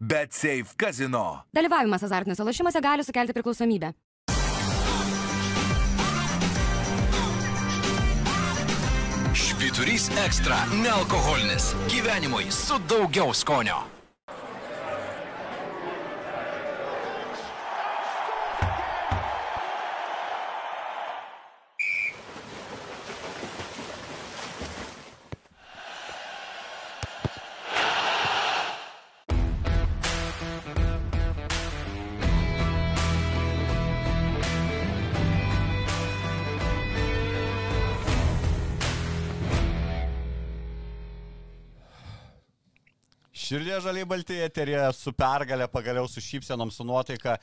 Bet Safe Casino. Dalyvavimas azartiniuose lošimuose gali sukelti priklausomybę. Švyturys ekstra - nealkoholinis. Gyvenimui su daugiau skonio. Širdė žaliai balti eterė su pergalė, pagaliau su šypsenom, su nuotaika.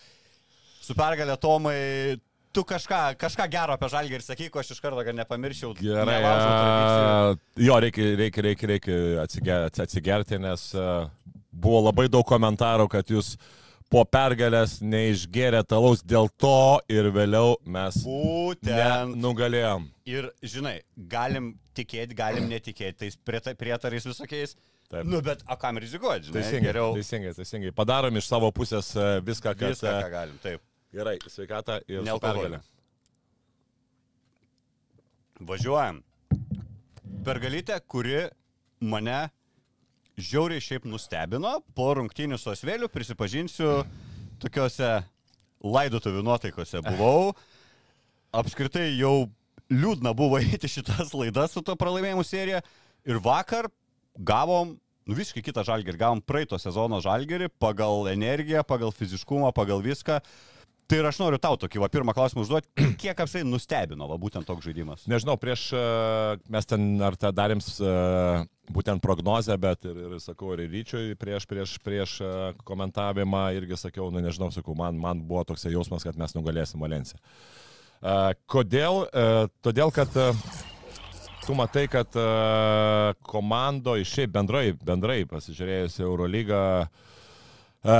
Su pergalė Tomai, tu kažką, kažką gero apie žalgį ir sakyk, aš iš karto, kad nepamirščiau. Gerai. a, Jo, reikia, reikia, reikia, reikia atsigerti, atsigerti, nes a, buvo labai daug komentarų, kad jūs po pergalės neišgėrėte talaus dėl to ir vėliau mes Būtent. nugalėjom. Ir žinai, galim tikėti, galim netikėti tais prieta- prietarais visokiais. Taip. Nu, bet o kam rizikuoti, žinai? Teisingai, Geriau teisingai, teisingai. Padarom iš savo pusės a, viską, kad... viską, a, ką galim. Taip. Gerai, sveikatą ir pergalė. Važiuojam. Pergalytė, kuri mane žiauriai šiaip nustebino. Po rungtynių su Osvėliu, prisipažinsiu, tokiuose laidotuvių nuotaikose buvau. Apskritai jau liūdna buvo eiti šitas laidas su to pralaimėjimų serija. Ir vakar gavom nu, visiškai kitą žalgerį. Gavom praeito sezono žalgerį pagal energiją, pagal fiziškumą, pagal viską. Tai ir aš noriu tau tokį, va, pirmą klausimą užduoti, kiek apsai nustebino, va, būtent toks žaidimas. Nežinau, prieš a, mes ten ar tą darėm a, būtent prognozę, bet ir, ir sakau, ir ryčiui prieš, prieš, prieš a, komentavimą irgi sakiau, nu nežinau, sakau, man, man buvo toks jausmas, kad mes nugalėsim Valenciją. Kodėl? Todėl, kad tu matai, kad a, komandoje šiaip bendrai, bendrai pasižiūrėjus Eurolygą, a,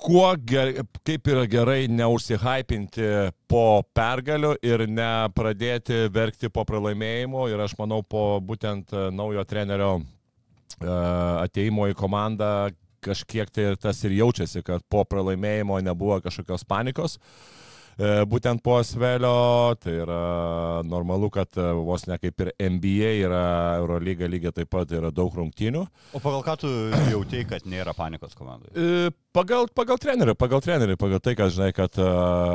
kuo ger, kaip yra gerai neužsihypinti po pergalių ir nepradėti verkti po pralaimėjimo ir aš manau po būtent naujo trenerio a, ateimo į komandą kažkiek tai ir tas ir jaučiasi, kad po pralaimėjimo nebuvo kažkokios panikos. E, Būtent po Svelio, tai yra normalu, kad e, vos ne kaip ir NBA yra Eurolyga lygiai taip pat yra daug rungtynių. O pagal ką tu jautėjai, kad nėra panikos komandoje? E, Pagal, pagal trenerių, pagal trenerių, pagal tai, kad žinai, kad,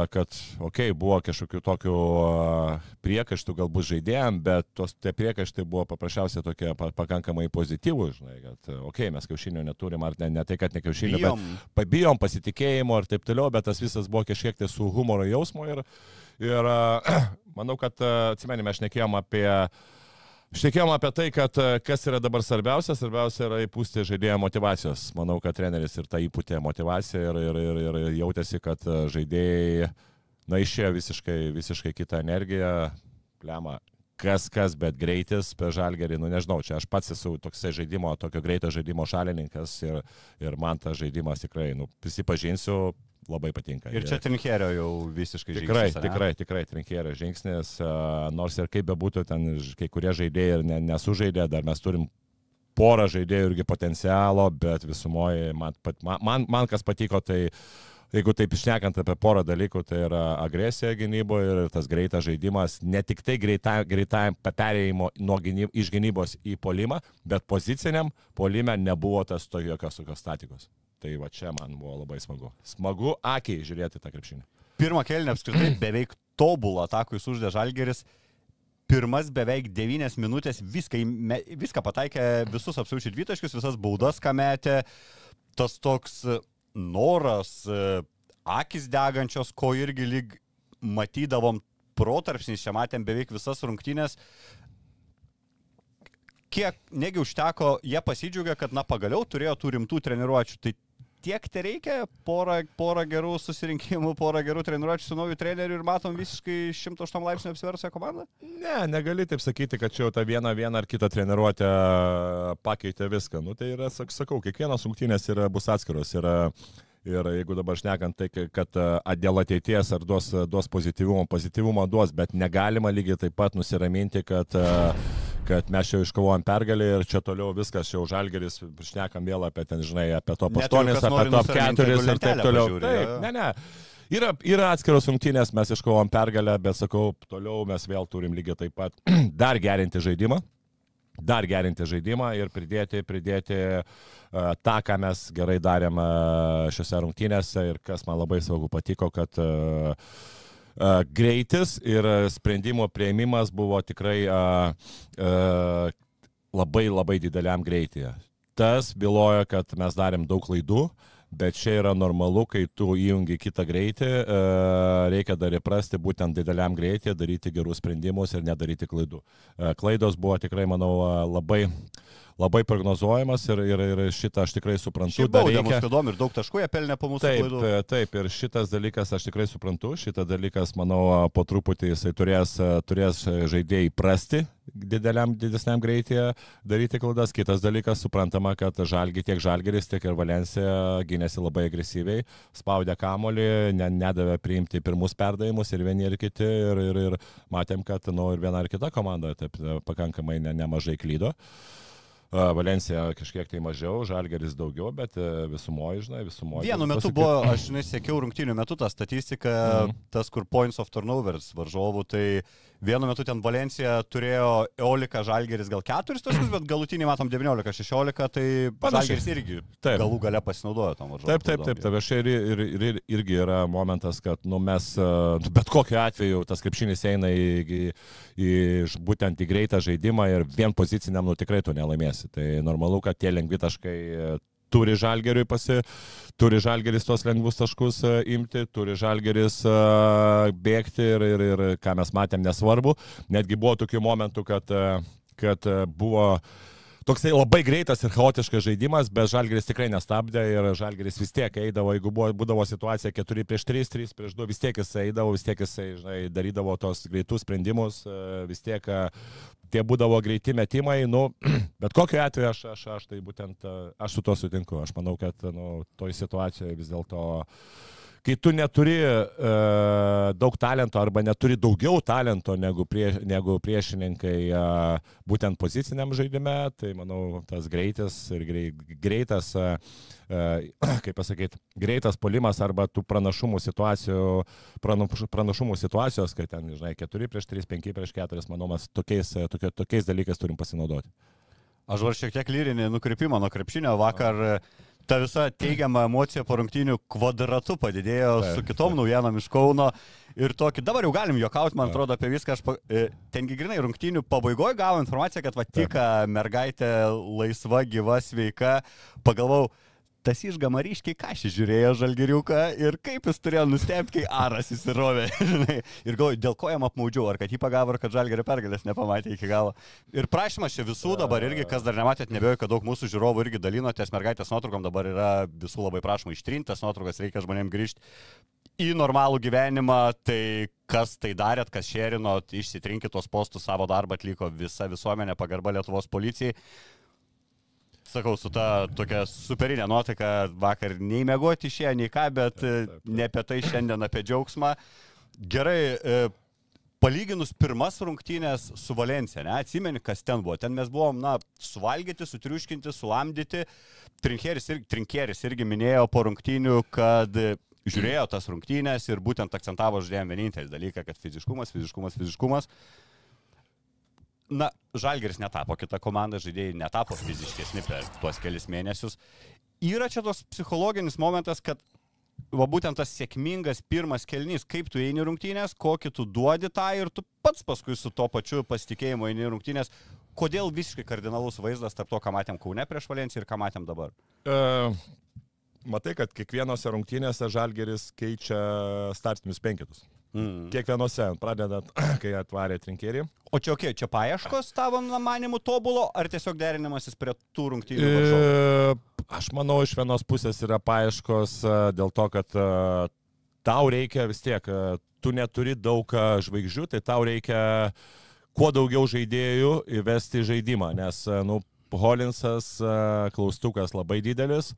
kad okei, okay, buvo kažkokių tokių priekaištų galbūt žaidėjim, bet tos tie priekaištai buvo paprasčiausiai tokie pa, pakankamai pozityvūs, žinai, kad okei, okay, mes kiaušinio neturim, ar ne, ne tai, kad ne kiaušinio, Bijom. bet pabijom pasitikėjimo ir taip toliau, bet tas visas buvo kažkiek tai su humoro jausmu ir, ir manau, kad a, atsimenime, aš nekėjom apie Šnekėjom apie tai, kad e, kas yra dabar svarbiausia, svarbiausia yra įpūsti žaidėjo motivacijos. Manau, kad treneris ir tą įpūtė motivaciją ir, ir, ir, ir jautėsi, kad e, žaidėjai, na, išėjo visiškai, visiškai kitą energiją, plema. Kas, kas, bet greitis per žalgerį, nu nežinau, čia aš pats esu toksai žaidimo, tokio greito žaidimo šalininkas ir, ir man tas žaidimas tikrai, nu, prisipažinsiu, labai patinka. Ir čia Trinkėrio jau visiškai Tikrai, žingsnis, ane? tikrai, tikrai trinkėrio žingsnis, nors ir kaip bebūtų, ten kai kurie žaidėjai ir ne, nesužaidė, dar mes turim porą žaidėjų irgi potencialo, bet visumoje man, man, man, kas patiko, tai jeigu taip išnekant apie porą dalykų, tai yra agresija gynyboje ir tas greitas žaidimas, ne tik tai greitajam greita perėjimo gynyb, iš gynybos į polimą, bet poziciniam polime nebuvo tas to jokios tokios statikos. Tai va čia man buvo labai smagu. Smagu akiai žiūrėti tą krepšinį. Pirmą kelnį apskritai beveik tobulą atakų suždė Žalgeris. Pirmas beveik 9 minutės viską, viską pataikė, visus absoliučiai dvitaškius, visas baudas, ką metė. Tas toks e, noras, e, akis degančios, ko irgi lyg matydavom protarpsnis, čia matėm beveik visas rungtynės. Kiek negi užteko, jie pasidžiaugia, kad na pagaliau turėjo tų rimtų treniruočių. Tai tiek te reikia, porą, porą gerų susirinkimų, porą gerų treniruočių su nauju treneriu ir matom visiškai 108 laipsnių apsiversusią komandą? Ne, negali taip sakyti, kad čia jau ta viena, viena ar kita treniruotė pakeitė viską. Nu, tai yra, sak- sakau, kiekvienas rungtynės yra, bus atskiros. Yra, ir jeigu dabar šnekant tai, kad dėl ateities ar duos, duos pozityvumo, pozityvumo duos, bet negalima lygiai taip pat nusiraminti, kad, a, kad mes čia iškovojom pergalį ir čia toliau viskas, jau žalgeris, šnekam vėl apie ten, žinai, apie top Net jeigu 8, kas apie top nusiraminti, 4 jeigu ir taip toliau. jo. Taip, ne, ne. Yra, yra atskiros rungtynės, mes iškovom pergalę, bet sakau, toliau mes vėl turim lygiai taip pat dar gerinti žaidimą. Dar gerinti žaidimą ir pridėti, pridėti uh, tą, ką mes gerai darėm uh, šiuose rungtynėse ir kas man labai svarbu patiko, kad uh, uh, greitis ir sprendimo prieimimas buvo tikrai uh, uh, labai labai dideliam greityje. Tas byloja, kad mes darėm daug klaidų, bet čia yra normalu, kai tu įjungi kitą greitį, reikia dar įprasti būtent dideliam greityje, daryti gerus sprendimus ir nedaryti klaidų. Klaidos buvo tikrai, manau, labai, labai prognozuojamas ir, ir, ir šitą aš tikrai suprantu. Šiaip baudė reikia- mus įdomu ir daug taškų jie pelnė po mūsų Taip, klaidų. e, taip, ir šitas dalykas aš tikrai suprantu, šitas dalykas, manau, po truputį jisai turės, e, turės žaidėjai prasti dideliam, didesniam greityje daryti klaidas. Kitas dalykas, suprantama, kad žalgi, tiek žalgeris, tiek ir Valencija gynėsi labai agresyviai, spaudė kamolį, ne, nedavė priimti pirmus perdavimus ir vieni ir kiti. Ir, ir, ir matėm, kad nu, ir viena ir kita komanda taip, e, pakankamai ne, nemažai klydo. A, Valencija kažkiek tai mažiau, Žalgeris daugiau, bet e, visumoje, žinai, visumoje. Vienu metu buvo, aš žinai, sėkiau rungtynių metu tą statistiką, Mhm. tas kur points of turnovers varžovų, tai vienu metu ten Valencija turėjo Eolika Žalgeris gal 4 taškus, bet galutinį matom 19-16, tai. Žalgeris irgi Taip. galų gale pasinaudojo tom varžovom. Taip, taip, taip, taip. Aš ir, ir, ir, ir irgi yra momentas, kad nu, mes e, bet kokiu atveju tas krepšinis eina į, į, į būtent į greitą žaidimą ir vien poziciniam nu, tikrai tu nelaimėsi. Tai normalu, kad tie lengvi taškai turi žalgeriui pasi, turi žalgeris tos lengvus taškus e, imti, turi žalgeris e, bėgti ir, ir, ir ką mes matėm nesvarbu. Netgi buvo tokių momentų, kad, e, kad buvo toksai labai greitas ir chaotiškas žaidimas, bet Žalgeris tikrai nestabdė ir Žalgeris vis tiek eidavo, jeigu buvo, būdavo situacija 4 prieš 3, 3 prieš 2, vis tiek jis eidavo, vis tiek jis žinai, darydavo tos greitus sprendimus, vis tiek tie būdavo greiti metimai, nu, bet kokiu atveju aš, aš, aš tai būtent, aš su to sutinku, aš manau, kad nu, toj situacijoje vis dėlto kai tu neturi uh, daug talento arba neturi daugiau talento negu, prie, negu priešininkai uh, būtent poziciniam žaidime, tai manau tas greitis ir grei, greitas, uh, uh, kaip pasakyti, greitas polimas arba tų pranašumų situacijų, pranaš- pranašumų situacijos, kai ten, žinai, 4 prieš 3, 5 prieš 4, manau, mes tokiais, tokio, tokiais dalykais turim pasinaudoti. Aš var šiek tiek lyrinį nukrypimą nuo krepšinio. Vakar e, ta visa teigiama emocija po rungtynių kvadratu padidėjo Taip, su kitom taip. naujienom iš Kauno. Ir tokį, dabar jau galim juokauti, man atrodo, apie viską. Aš, e, tengi grinai rungtynių pabaigoje gavau informaciją, kad va tik mergaitė laisva, gyva, sveika. Pagalvojau, tas išgama ryškiai kažkai žiūrėjo žalgiriuką ir kaip jis turėjo nustebti, kai aras įsirovė. ir galvoju, dėl ko jam apmaudžiau, ar kad jį pagavo, ar kad žalgerio pergalės nepamatė iki galo. Ir prašymas čia visų dabar irgi, kas dar nematėt, nebejoju, kad daug mūsų žiūrovų irgi dalinotės mergaitės nuotraukom, dabar yra visų labai prašoma ištrintas nuotraukas, reikia žmonėms grįžti į normalų gyvenimą, tai kas tai darėt, kas šėrinot, išsitrinkit tos postus, savo darbą atliko visa visuomenė, pagarba Lietuvos policijai. Sakau, su ta tokia superinė nuotaika vakar nei mėgoti išėjo, nei ką, bet e, ne apie tai šiandien, apie džiaugsmą. Gerai, e, palyginus pirmas rungtynės su Valencija, ne, atsimeni, kas ten buvo. Ten mes buvom, na, suvalgyti, sutriuškinti, sulamdyti. Trinkieris, ir, trinkieris irgi minėjo po rungtynių, kad žiūrėjo tas rungtynės ir būtent akcentavo žaidėjim vienintelį dalyką, kad fiziškumas, fiziškumas, fiziškumas. Na, Žalgeris netapo kita komanda, žaidėjai netapo fiziškesni per tuos kelius mėnesius. Yra čia tos psichologinis momentas, kad va būtent tas sėkmingas pirmas kelnys, kaip tu eini rungtynės, kokį tu duodi tą ir tu pats paskui su to pačiu pasitikėjimu eini rungtynės. Kodėl visiškai kardinalus vaizdas tarp to, ką matėm Kaune prieš Valenciją ir ką matėm dabar? Uh, matai, kad kiekvienose rungtynėse Žalgeris keičia startinius penketus. Mm. Kiekvienose, pradedant, kai atvarė trinkėrį. O čia, okay, čia paieškos tavo manimu tobulo, ar tiesiog derinimasis prie tų rungtynių? E, aš manau, iš vienos pusės yra paieškos e, dėl to, kad e, tau reikia vis tiek, e, tu neturi daug žvaigždžių, tai tau reikia kuo daugiau žaidėjų įvesti į žaidimą, nes, nu, Holinsas e, klaustukas labai didelis.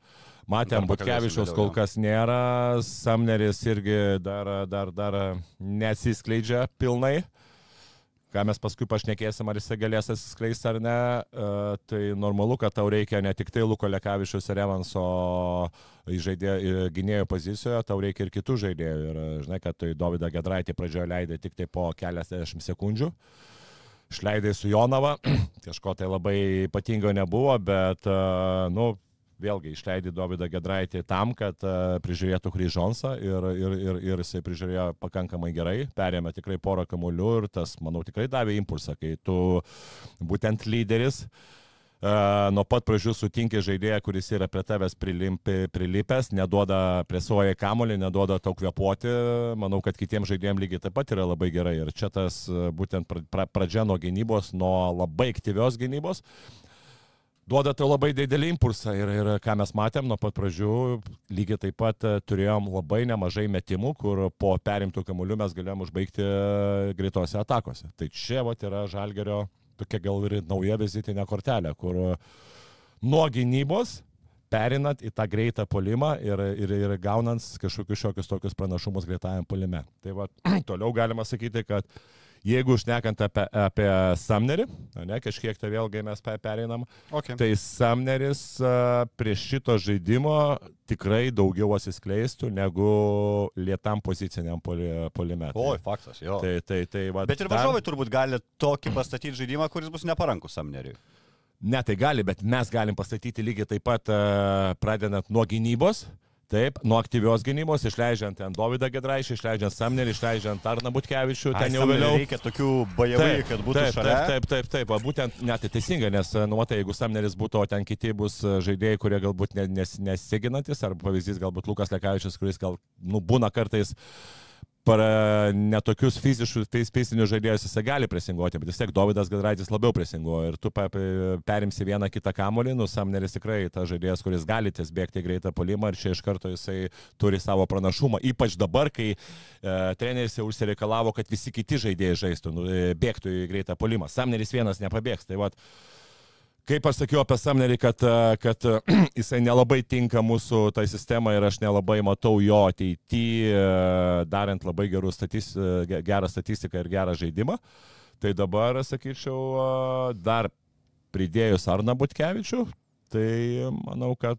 Matėm, Butkevičiaus kol kas nėra, Samneris irgi dar, dar, dar nesiskleidžia pilnai. ką mes paskui pašnekėsim, ar jisai galės atsiskleisti ar ne, e, tai normalu, kad tau reikia ne tik tai Luko Lekavičius ir Evanso žaidė, gynėjo pozicijoje, tau reikia ir kitų žaidėjų. Ir žinai, kad tai Davidą Gedraitį pradžioje leidai tik tai po keliasdešimt sekundžių. Išleidai su Jonava, kažko tai labai ypatingo nebuvo, bet, nu, vėlgi išleidai Davidą Gedraitį tam, kad uh, prižiūrėtų Kryžonsą ir, ir, ir, ir jisai prižiūrėjo pakankamai gerai, perėmė tikrai porą kamuolių ir tas, manau, tikrai davė impulsą, kai tu būtent lyderis Uh, nuo pat pradžių sutinki žaidėją, kuris yra prie tavęs prilimpi, prilipęs, neduoda presuoja kamolį, neduoda tau kvepuoti. Manau, kad kitiems žaidėjams lygiai taip pat yra labai gerai. Ir čia tas būtent pradžia nuo gynybos, nuo labai aktyvios gynybos, duoda tau labai didelį impulsą ir, ir ką mes matėm nuo pat pradžių, lygiai taip pat e, turėjom labai nemažai metimų, kur po perimtų kamuolių mes galėjom užbaigti e, greitose atakose. Tai čia vat yra Žalgerio tokia gal ir nauja vizitinė kortelė, kur nuo gynybos perinat į tą greitą polimą ir, ir, ir gaunant kažkokius šiokius tokius pranašumus greitajam polime. Tai va, toliau galima sakyti, kad Jeigu užnekant apie, apie Samnerį, ne, kažkiek tai vėlgi mes pereinam, okay. tai Samneris prie šito žaidimo tikrai daugiau atsiskleistų negu lietam poziciniam polime. Oi, faktas, jo. Tai, tai, tai, va, bet ir važiuovai dar... turbūt gali tokį pastatyti žaidimą, kuris bus neparankus Samneriui. Ne, tai gali, bet mes galim pastatyti lygiai taip pat, pradedant nuo gynybos, Taip, nuo aktyvios gynybos, išleidžiant ten Davidą Gedraišį, išleidžiant Samnerį, išleidžiant Arną Butkevičių, ten jau vėliau. Reikia tokių bajavai, kad būtų taip, šalia. Taip, taip, taip, taip, būtent net tai teisinga, nes, nu, matai, jeigu Samneris būtų, o ten kiti bus žaidėjai, kurie galbūt nes, nesiginantis, arba pavyzdys galbūt Lukas Lekavičius, kuris gal, nu, būna kartais uh, para netokius fiziškus, fizinius žaidėjus jisai gali presinguoti, bet vis tiek Davidas Gadraitis labiau presinguoja ir tu perimsi vieną kitą kamolį, nu Samneris tikrai tas žaidėjas, kuris gali ties bėgti greitą polimą ir čia iš karto jisai turi savo pranašumą, ypač dabar, kai e, treneris jau užsireikalavo, kad visi kiti žaidėjai žaistų, nu, e, bėgtų į greitą polimą. Samneris vienas nepabėgs, tai vad. Kaip aš sakiau apie Samnerį, kad, e, kad e, jisai nelabai tinka mūsų tai sistemai ir aš nelabai matau jo ateityje, darant labai statis, e, gerą statistiką ir gerą žaidimą. Tai dabar, sakyčiau, dar pridėjus Arną Butkevičių, tai manau, kad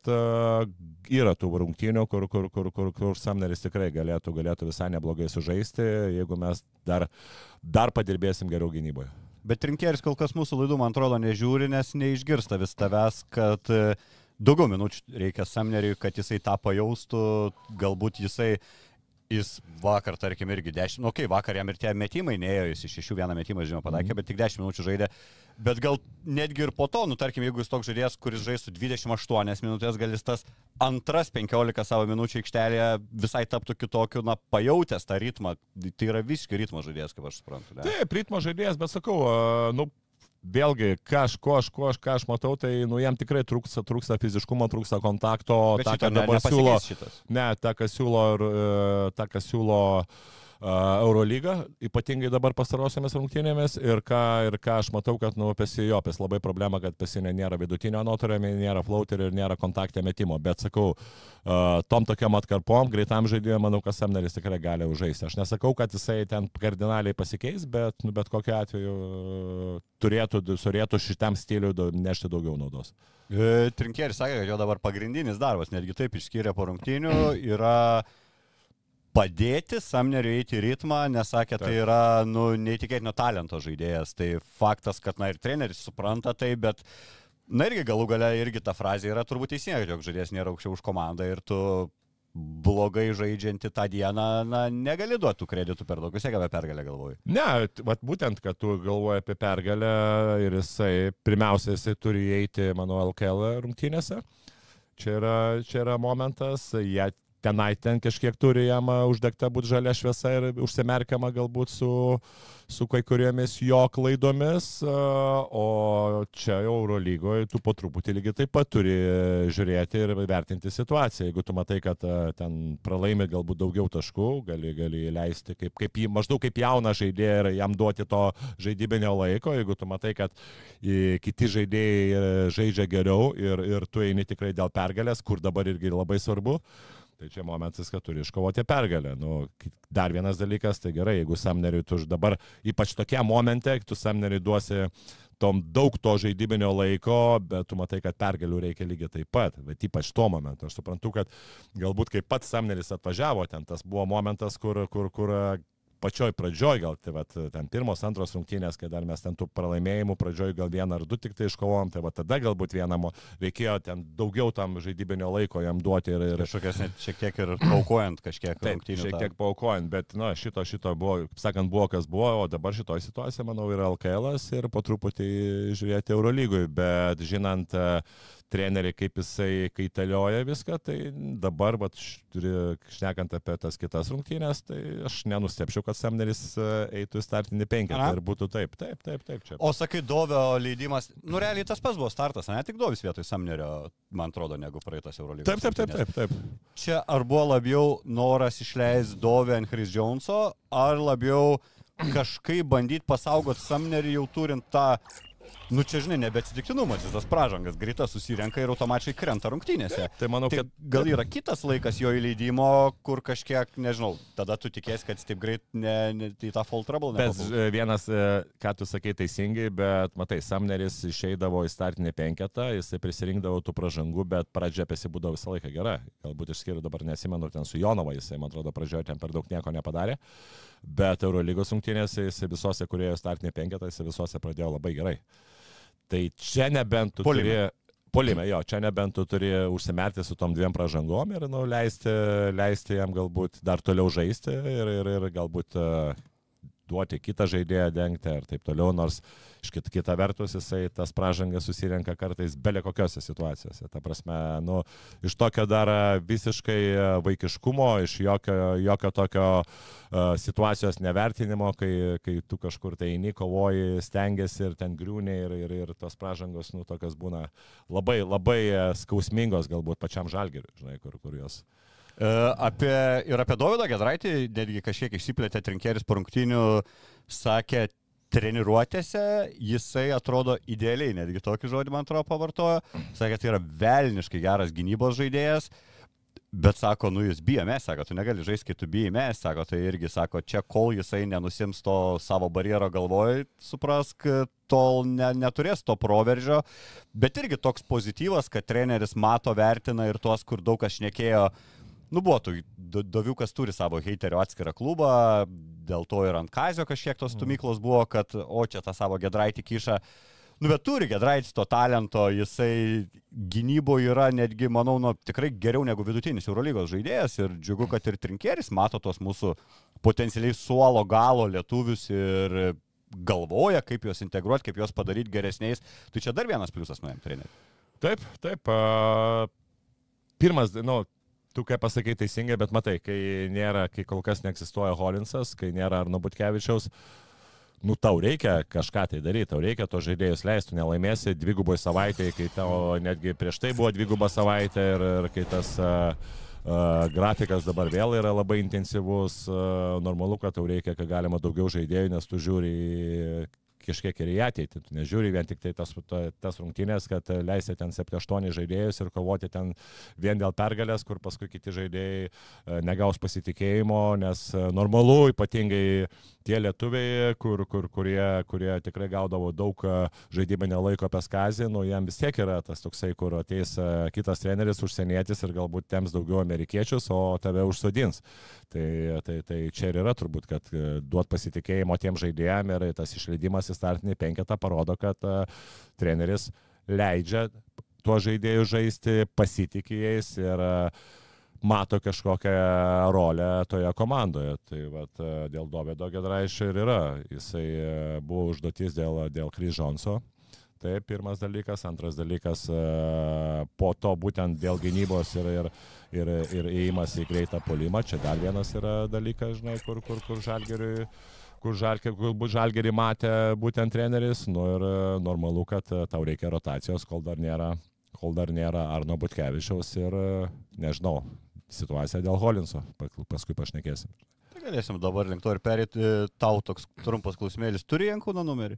yra tų rungtynių, kur, kur, kur, kur, kur Samneris tikrai galėtų, galėtų visai neblogai sužaisti, jeigu mes dar, dar padirbėsim geriau gynyboje. Bet rinkėjas kol kas mūsų laidų, man atrodo, nežiūri, nes neišgirsta vis tavęs, kad e, daugiau minučių reikia Samneriui, kad jisai tą pajaustų, galbūt jisai Jis vakar, tarkim, irgi 10, nu, okei, okay, vakar jam ir tie metimai neėjo, jis iš 6 vieną metimą, žinoma, padarė, mm. bet tik 10 minučių žaidė. Bet gal netgi ir po to, nu, tarkim, jeigu jis toks žaidėjas, kuris žaistų 28 minutės, gal jis tas antras 15 savo minučių aikštelėje visai taptų kitokiu, na, pajautęs tą ritmą. Tai yra visiškai ritmo žaidėjas, kaip aš suprantu. Ne? Taip, ritmo žaidėjas, bet sakau, nu, vėlgi, ką aš, ko aš, ką aš matau, tai nu, jam tikrai trūksta, trūksta fiziškumo, trūksta kontakto. Bet tą, ką dabar ne, siūlo, šitas. ne, tą, ką siūlo, e, tą, ką siūlo uh, Eurolygą, ypatingai dabar pastarosiamis rungtynėmis ir ką, ir ką aš matau, kad nu, pesi jo, pes labai problema, kad pesinė nėra vidutinio nuotolio, nėra floaterio ir nėra kontaktė metimo, bet sakau, uh, tom tokiam atkarpom, greitam žaidėjui, manau, kad Samneris tikrai gali užžaisti. Aš nesakau, kad jisai ten kardinaliai pasikeis, bet, nu, bet kokiu atveju uh, turėtų, turėtų šitam stiliui nešti daugiau naudos. E, Trinkėris sakė, kad jo dabar pagrindinis darbas, netgi taip išskyrė po rungtynių, yra padėti Samneriui eiti į ritmą, nes sakė, tai yra nu, neįtikėtino talento žaidėjas. Tai faktas, kad na ir treneris supranta tai, bet na irgi galų gale irgi ta frazė yra turbūt teisinga, jog žaidėjas nėra aukščiau už komandą ir tu blogai žaidžianti tą dieną, na, negali duoti kreditų per daug, vis tiek apie pergalę galvoju. Ne, vat būtent, kad tu galvoji apie pergalę ir jisai, pirmiausia, jisai turi įeiti, manau, LKL rungtynėse. Čia yra, čia yra momentas, jie tenai ten kažkiek turi jam uždegta būti žalia šviesa ir užsimerkiama galbūt su, su kai kuriomis jo klaidomis, o čia Euro lygoje tu po truputį lygiai taip pat turi žiūrėti ir vertinti situaciją. Jeigu tu matai, kad ten pralaimi galbūt daugiau taškų, gali, gali leisti kaip, kaip jį, maždaug kaip jauną žaidėją ir jam duoti to žaidybinio laiko, jeigu tu matai, kad kiti žaidėjai žaidžia geriau ir, ir tu eini tikrai dėl pergalės, kur dabar irgi labai svarbu, Tai čia momentas, kad turi iškovoti pergalę. Nu, dar vienas dalykas, tai gerai, jeigu Samneriui tu dabar, ypač tokia momente, tu Samneriui duosi tom daug to žaidybinio laiko, bet tu matai, kad pergalių reikia lygiai taip pat, bet ypač tuo momentu. Aš suprantu, kad galbūt kai pats Samneris atvažiavo ten, tas buvo momentas, kur, kur, kur pačioj pradžioj, gal tai vat, ten pirmos, antros rungtynės, kai dar mes ten tų pralaimėjimų pradžioj gal vieną ar du tik tai iškovojom, tai va tada galbūt vieną mo- reikėjo ten daugiau tam žaidybinio laiko jam duoti ir, ir Kažkokias net šiek tiek ir paukojant kažkiek Taip, rungtynių. šiek tiek paukojant, bet, na, šito, šito buvo, sakant, buvo kas buvo, o dabar šitoje situacijoje, manau, yra LKL ir po truputį žiūrėti Eurolygui, bet žinant e, trenerį, kaip jisai kaitalioja viską, tai dabar, vat, šnekant apie tas kitas rungtynės, tai aš nenustepčiau, kad Samneris e, eitų į startinį penketą ir būtų taip, taip, taip, taip, čia. O sakai, Dovio leidimas, nu realiai tas pats buvo startas, ne tik Dovis vietoj Samnerio, man atrodo, negu praeitas Eurolygos. Taip, taip, taip, taip, taip. Čia ar buvo labiau noras išleisti Dovį ant Chris Joneso, ar labiau kažkaip bandyti pasaugoti Samnerį jau turint tą, nu čia žinai, nebeatsitiktinumas, tas pražangas greitas susirenka ir automatiškai krenta rungtynėse. Tai manau, Tai kad gal yra kitas laikas jo įleidimo, kur kažkiek, nežinau, tada tu tikėsi, kad jis taip greit ne, ne, į tą fall trouble Bet nepapuls. e, vienas, e, ką tu sakai teisingai, bet matai, Samneris išeidavo į startinį penketą, jisai prisirinkdavo tų pražangų, bet pradžia pasibūdavo visą laiką gera. Galbūt išskiriu dabar nesimenu, ten su Jonova jisai, man atrodo, pradžioje ten per daug nieko nepadarė. Bet Eurolygos rungtynėse jisai visose, kurie ėjo startinį penketą, jisai visose pradėjo labai gerai. Tai čia nebent tu Puolime. turi... Polime, jo, čia nebent tu turi užsimerkti su tom dviem pražangom ir nu, leisti, leisti jam galbūt dar toliau žaisti ir, ir, ir galbūt uh, duoti kitą žaidėją dengti ir taip toliau, nors iš kit, kita vertus jisai tas pražangas susirenka kartais belė kokiose situacijose. Ta prasme, nu, iš tokio dar visiškai vaikiškumo, iš jokio, jokio tokio uh, situacijos nevertinimo, kai, kai tu kažkur tai eini, kovoji, stengiasi ir ten griūni ir, ir, ir tos pražangos, nu, tokios būna labai, labai skausmingos galbūt pačiam žalgeriui, žinai, kur, kur jos. E, Apie, ir apie Dovydą Gedraitį, netgi kažkiek išsiplėtė trinkeris po rungtynių, sakė, treniruotėse jisai atrodo idealiai, netgi tokį žodį man atrodo pavartojo, sakė, tai yra velniškai geras gynybos žaidėjas, bet sako, nu jis bijo mes, sako, tu negali žaisti, kai tu bijai mes, sako, tai irgi sako, čia kol jisai nenusims to savo barjero galvoj, suprask, tol ne, neturės to proveržio, bet irgi toks pozityvas, kad treneris mato, vertina ir tuos, kur daug kas šnekėjo, Nu, buvo, Do- Doviukas turi savo heiterio atskirą klubą, dėl to ir ant Kazio kažkiek tos stumyklos buvo, kad, o čia tą savo gedraitį kiša. Nu, bet turi gedraitis to talento, jisai gynybo yra netgi, manau, nu, tikrai geriau negu vidutinis Eurolygos žaidėjas ir džiugu, kad ir trinkeris mato tos mūsų potencialiai suolo galo lietuvius ir galvoja, kaip juos integruoti, kaip juos padaryti geresniais. Tai čia dar vienas pliusas nuėjom treneriui. Taip, taip. A, pirmas, nu, tu kaip pasakai teisingai, bet matai, kai nėra, kai kol kas neegzistuoja Holinsas, kai nėra Arno Butkevičiaus, nu tau reikia kažką tai daryti, tau reikia to žaidėjus leisti, nelaimėsi dvigubai savaitėje, kai tau netgi prieš tai buvo dviguba savaitė ir, ir kai tas uh, uh, grafikas dabar vėl yra labai intensyvus, uh, normalu, kad tau reikia, kad galima daugiau žaidėjų, nes tu žiūri kažkiek ir į ateitį. Tu nežiūri vien tik tai tas, ta- tas rungtynės, kad leisi ten 7-8 žaidėjus ir kovoti ten vien dėl pergalės, kur paskui kiti žaidėjai e, negaus pasitikėjimo, nes e, normalu, ypatingai tie lietuviai, kur, kur, kurie, kurie tikrai gaudavo daug e, žaidybinio laiko apie skazį, nu jam vis tiek yra tas toksai, kur ateis kitas treneris, užsienietis ir galbūt tems daugiau amerikiečius, o tave užsodins. Tai, tai, tai čia ir yra turbūt, kad duot pasitikėjimo tiem žaidėjim ir tas išleidimas į startinį penketą parodo, kad uh, treneris leidžia tuo žaidėjų žaisti, pasitikė jais ir uh, mato kažkokią rolę toje komandoje. Tai vat, e, dėl Dovido Gedraišio ir yra. Jisai e, buvo užduotis dėl, dėl Kris Džonso. Tai pirmas dalykas. Antras dalykas, e, po to būtent dėl gynybos ir, ir, ir, ir įėjimas į greitą polimą. Čia dar vienas yra dalykas, žinai, kur, kur, kur žalgeriui kur žalgerį, galbūt žalgerį matė būtent treneris, nu ir e, normalu, kad e, tau reikia rotacijos, kol dar nėra, kol dar nėra Arno Butkevičiaus ir e, nežinau, situacija dėl Holinso, paskui pašnekėsim. Tai galėsim dabar link to ir perėti. Tau toks trumpas klausimėlis. Turi Jankūno numerį?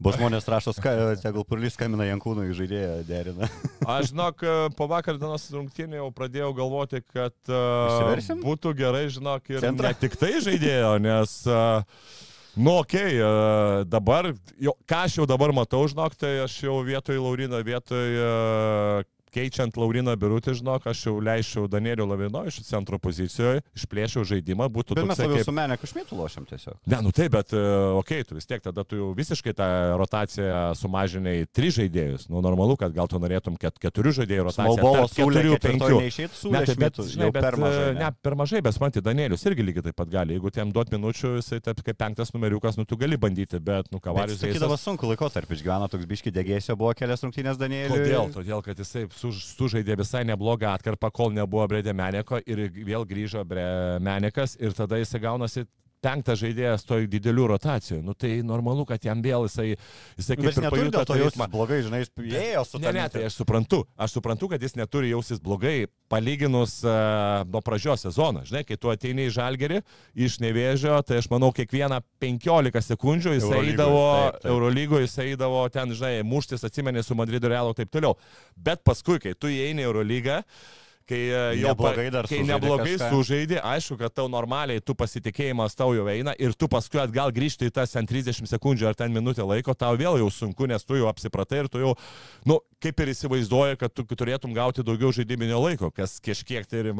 Bo žmonės rašo, tegul purlys kamina Jankūnų į žaidėją derina. Aš žinok, po vakar dienos rungtynė jau pradėjau galvoti, kad uh, būtų gerai, žinok, ir Centrą? ne tik tai žaidėjo, nes, uh, nu, okay, uh, dabar, jo, ką aš jau dabar matau, žinok, tai aš jau vietoj Laurino, vietoj uh, keičiant Lauriną Birutį, žinok, aš jau leisčiau Danieliu Lavinovičiu centro pozicijoje, išplėšiau žaidimą, būtų Bet mes labiau kaip... su menė kažmėtų lošiam tiesiog. Ne, nu taip, bet, uh, okei, okay, tu vis tiek tada tu jau visiškai tą rotaciją sumažiniai tris žaidėjus. Nu, normalu, kad gal tu norėtum ket, keturių žaidėjų rotaciją. Smolbovo tarp keturių, penkių. neišėtų Ne, tai bet, žinai, bet, per mažai. ne, per mažai, bet man tai Danielius irgi lygiai taip pat gali. Jeigu tiem duot minučių, jisai taip kaip penktas numeriukas, nu tu gali bandyti, bet, nu, kavarius Sakydavo sunku laikotarpį išgyveno, toks biški degėsio buvo kelias rungtynės Danieliui. Kodėl? Todėl, kad jisai suž- sužaidė visai neblogą atkarpą, kol nebuvo Bredė Meneko ir vėl grįžo Menikas ir tada jisai gaunasi penktas žaidėjas toj didelių rotacijų. Nu tai normalu, kad jam vėl jisai, jisai kaip jis ir pajuto to ritmą. blogai, žinai, jis ėjo su Ne, ne, tai aš suprantu. Aš suprantu, kad jis neturi jausis blogai, palyginus uh, nuo pradžios sezono. Žinai, kai tu ateini į žalgerį iš nevėžio, tai aš manau, kiekvieną 15 sekundžių jis Eurolygoj, eidavo, taip, taip. Eurolygoje jis eidavo ten, žinai, muštis, atsimenė su Madrido Realu ir taip toliau. Bet paskui, kai tu įeini į Eurolygą, kai e, jau Neblogai dar kai neblogai kažką. sužaidė, aišku, kad tau normaliai, tu pasitikėjimas tau jau eina ir tu paskui atgal grįžti į tas ten 30 sekundžių ar ten minutę laiko, tau vėl jau sunku, nes tu jau apsipratai ir tu jau, nu, kaip ir įsivaizduoji, kad tu turėtum gauti daugiau žaidybinio laiko, kas kažkiek tai ir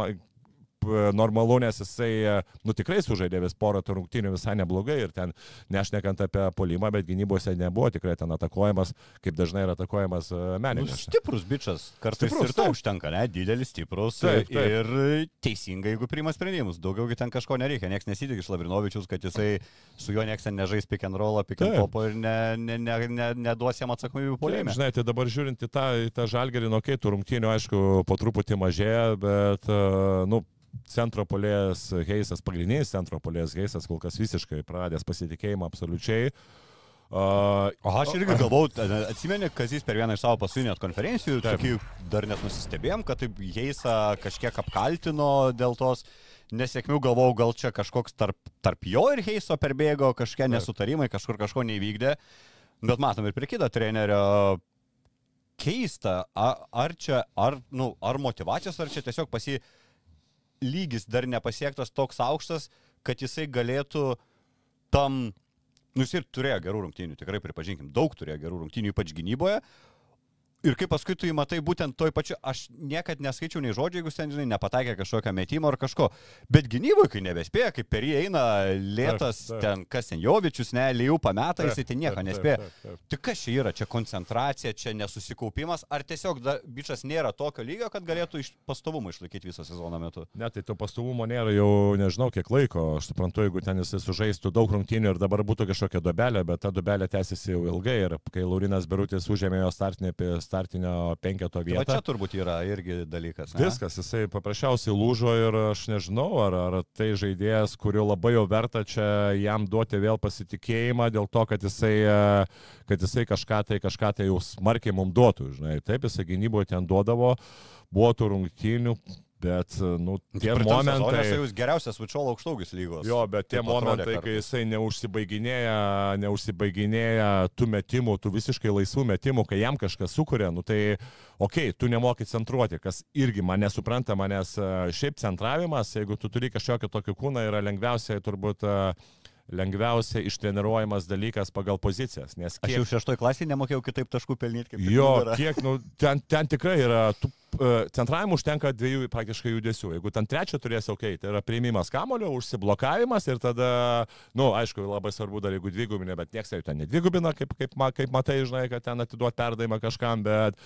normalu, nes jisai, e, nu tikrai sužaidė vis porą rungtynių visai neblogai ir ten, nešnekant apie polimą, bet gynybose nebuvo tikrai ten atakuojamas, kaip dažnai yra atakuojamas e, Nu, menininkas. stiprus bičias, kartais Stiprus, ir to taip. užtenka, ne, didelis, stiprus Taip, taip. ir teisingai, jeigu priima sprendimus. Daugiaugi ten kažko nereikia, niekas nesitikė iš Lavrinovičius, kad jisai su juo niekas nežais pick and roll, pick and popo ir ne, ne, ne, ne, neduos jam atsakomybių Taip, polime. žinai, tai dabar žiūrint į tą, į tą žalgerį, nu, kai tų rungtynių, aišku, po truputį mažėja, bet, nu, centro polės Heisas, pagrindinis centro polės Heisas, kol kas visiškai praradęs pasitikėjimą absoliučiai. Uh, O aš irgi galvau, atsimeni, kad jis per vieną iš savo paskutinio konferencijų, tokį dar net nusistebėjom, kad taip Jeisa kažkiek apkaltino dėl tos nesėkmių, galvau, gal čia kažkoks tarp, tarp jo ir Heiso perbėgo, kažkokie Taip. nesutarimai, kažkur kažko neįvykdė. Bet matom ir prie kito trenerio keista, ar, čia, ar, nu, ar motivacijos, ar čia tiesiog pasi lygis dar nepasiektas toks aukštas, kad jisai galėtų tam, nu jis ir turėjo gerų rungtynių, tikrai pripažinkim, daug turėjo gerų rungtynių, ypač gynyboje. Ir kaip paskui tu jį matai būtent toj pačiu, aš niekad neskaičiau nei žodžių, jeigu ten, žinai, nepataikė kažkokio metimo ar kažko. Bet gynyboje, kai nebespėja, kaip per jį eina lėtas, Taip, taip. ten kas ten Jovičius, ne, Lijų pameta, jisai ten nieko Taip, taip, nespėja. taip, taip. Tai kas čia yra? Čia koncentracija, čia nesusikaupimas, ar tiesiog da, bičias nėra tokio lygio, kad galėtų iš pastovumą išlaikyti visą sezono metu? Ne, tai to pastovumo nėra jau nežinau kiek laiko. Aš suprantu, jeigu ten jisai sužaistų daug rungtynių ir dabar būtų kažkokia dubelė, bet ta dubelė tęsiasi jau ilgai ir kai Laurinas Berutis užėmė jo startinį, startinio penketo O vietą. čia turbūt yra irgi dalykas. ne? Viskas, jisai paprasčiausiai lūžo ir aš nežinau, ar, ar tai žaidėjas, kurio labai jau verta čia jam duoti vėl pasitikėjimą dėl to, kad jisai, kad jisai kažką tai, kažką tai jau smarkiai mums duotų. Žinai. Taip, jisai gynyboje ten duodavo, buvo tų rungtynių, bet, nu, tie Praeitam sezone momentai... jisai Jūs geriausias Vučiolo aukštaugis lygos. Jo, bet tie momentai, kai jisai neužsibaiginėja, neužsibaiginėja tų metimų, tų visiškai laisvų metimų, kai jam kažkas sukuria, nu tai, okei, okay, tu nemoki centruoti, kas irgi man nesuprantama, nes e, šiaip centravimas, jeigu tu turi kažkokį tokį kūną, yra lengviausiai turbūt e, lengviausiai ištreniruojamas dalykas pagal pozicijas. Nes Aš kiek, jau šeštoje klasėje nemokėjau kitaip taškų pelnyti kaip Jo, Nugara. kiek, nu, ten, ten tikrai yra, tu, uh, centravimui užtenka dviejų praktiškai judesių. Jeigu ten trečią turėsi, okei, okay, tai yra priimimas kamulio, užsiblokavimas ir tada, na, nu, aišku, labai svarbu dar, jeigu dvigubinė, bet niekas jau ten nedvigubina, kaip, kaip, kaip matai, žinai, kad ten atiduot perdavimą kažkam, bet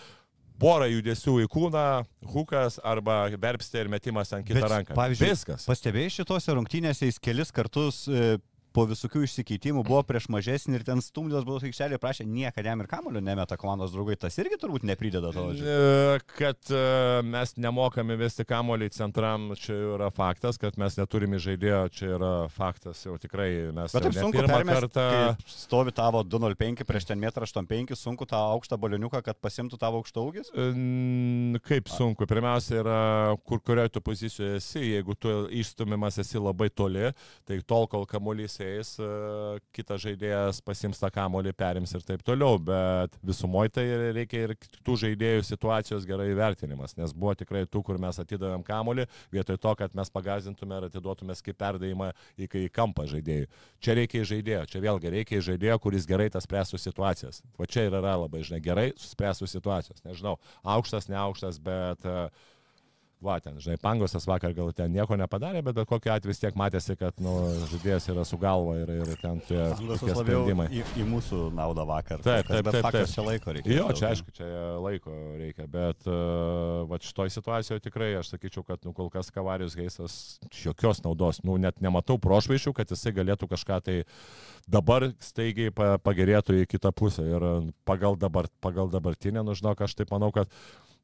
porą judesių į kūną, hukas arba verpstė ir metimas ant kitą Bet, ranką. pavyzdžiui, Viskas. Pastebėjai šitose rungtynėse jis kelis kartus e, po visokių išsikeitimų buvo prieš mažesnį ir ten stumdęs buvo aikštelė, prašė, niekada jam ir kamulio nemeta komandos draugai. Tas irgi turbūt neprideda to. E, Kad e, mes nemokame vesti kamolį centram, čia yra faktas, kad mes neturime žaidėjo, čia yra faktas, jau tikrai mes Bet taip sunku pirmą kartą. stovi tavo 205 prieš ten 1,85 m, sunku tą aukštą bolioniuką, kad pasimtų tavo aukštą ūgis. N- Kaip sunku. Pirmiausia yra, kur kurioje tu pozicijoje esi. Jeigu tu išstumimas esi labai toli, tai tol, kol kamuolys išeis, e, kitas žaidėjas pasims tą kamolį, perims ir taip toliau, bet visumoje tai reikia ir tų žaidėjų situacijos gerai įvertinimas, nes buvo tikrai tų, kur mes atidavėm kamolį, vietoj to, kad mes pagazintume ir atiduotume kaip perdavimą į, į kampą žaidėjų. Čia reikia žaidėjo, čia vėlgi reikia žaidėjo, kuris gerai tas spręstų situacijas. Va čia ir yra labai, žinai, gerai spręstų situacijos. Nežinau, aukštas, neaukštas, bet uh, va, ten, žinai, Pangosas vakar gal ten nieko nepadarė, bet bet kokiu atveju vis tiek matėsi, kad, nu, žaidėjas yra su galva ir, ir ten tie sprendimai. Į, į mūsų naudą vakar. Taip, taip, taip. taip. Čia laiko reikia. Jo, čia aišku, čia laiko reikia, bet uh, va šitoj situacijoje tikrai aš sakyčiau, kad, nu, kol kas Kavarius Geisas jokios naudos, nu, net nematau prošvaišių, kad jisai galėtų kažką tai dabar staigiai pagerėtų į kitą pusę. Ir pagal, dabar, pagal dabartinę, nu, žinok, aš taip manau, kad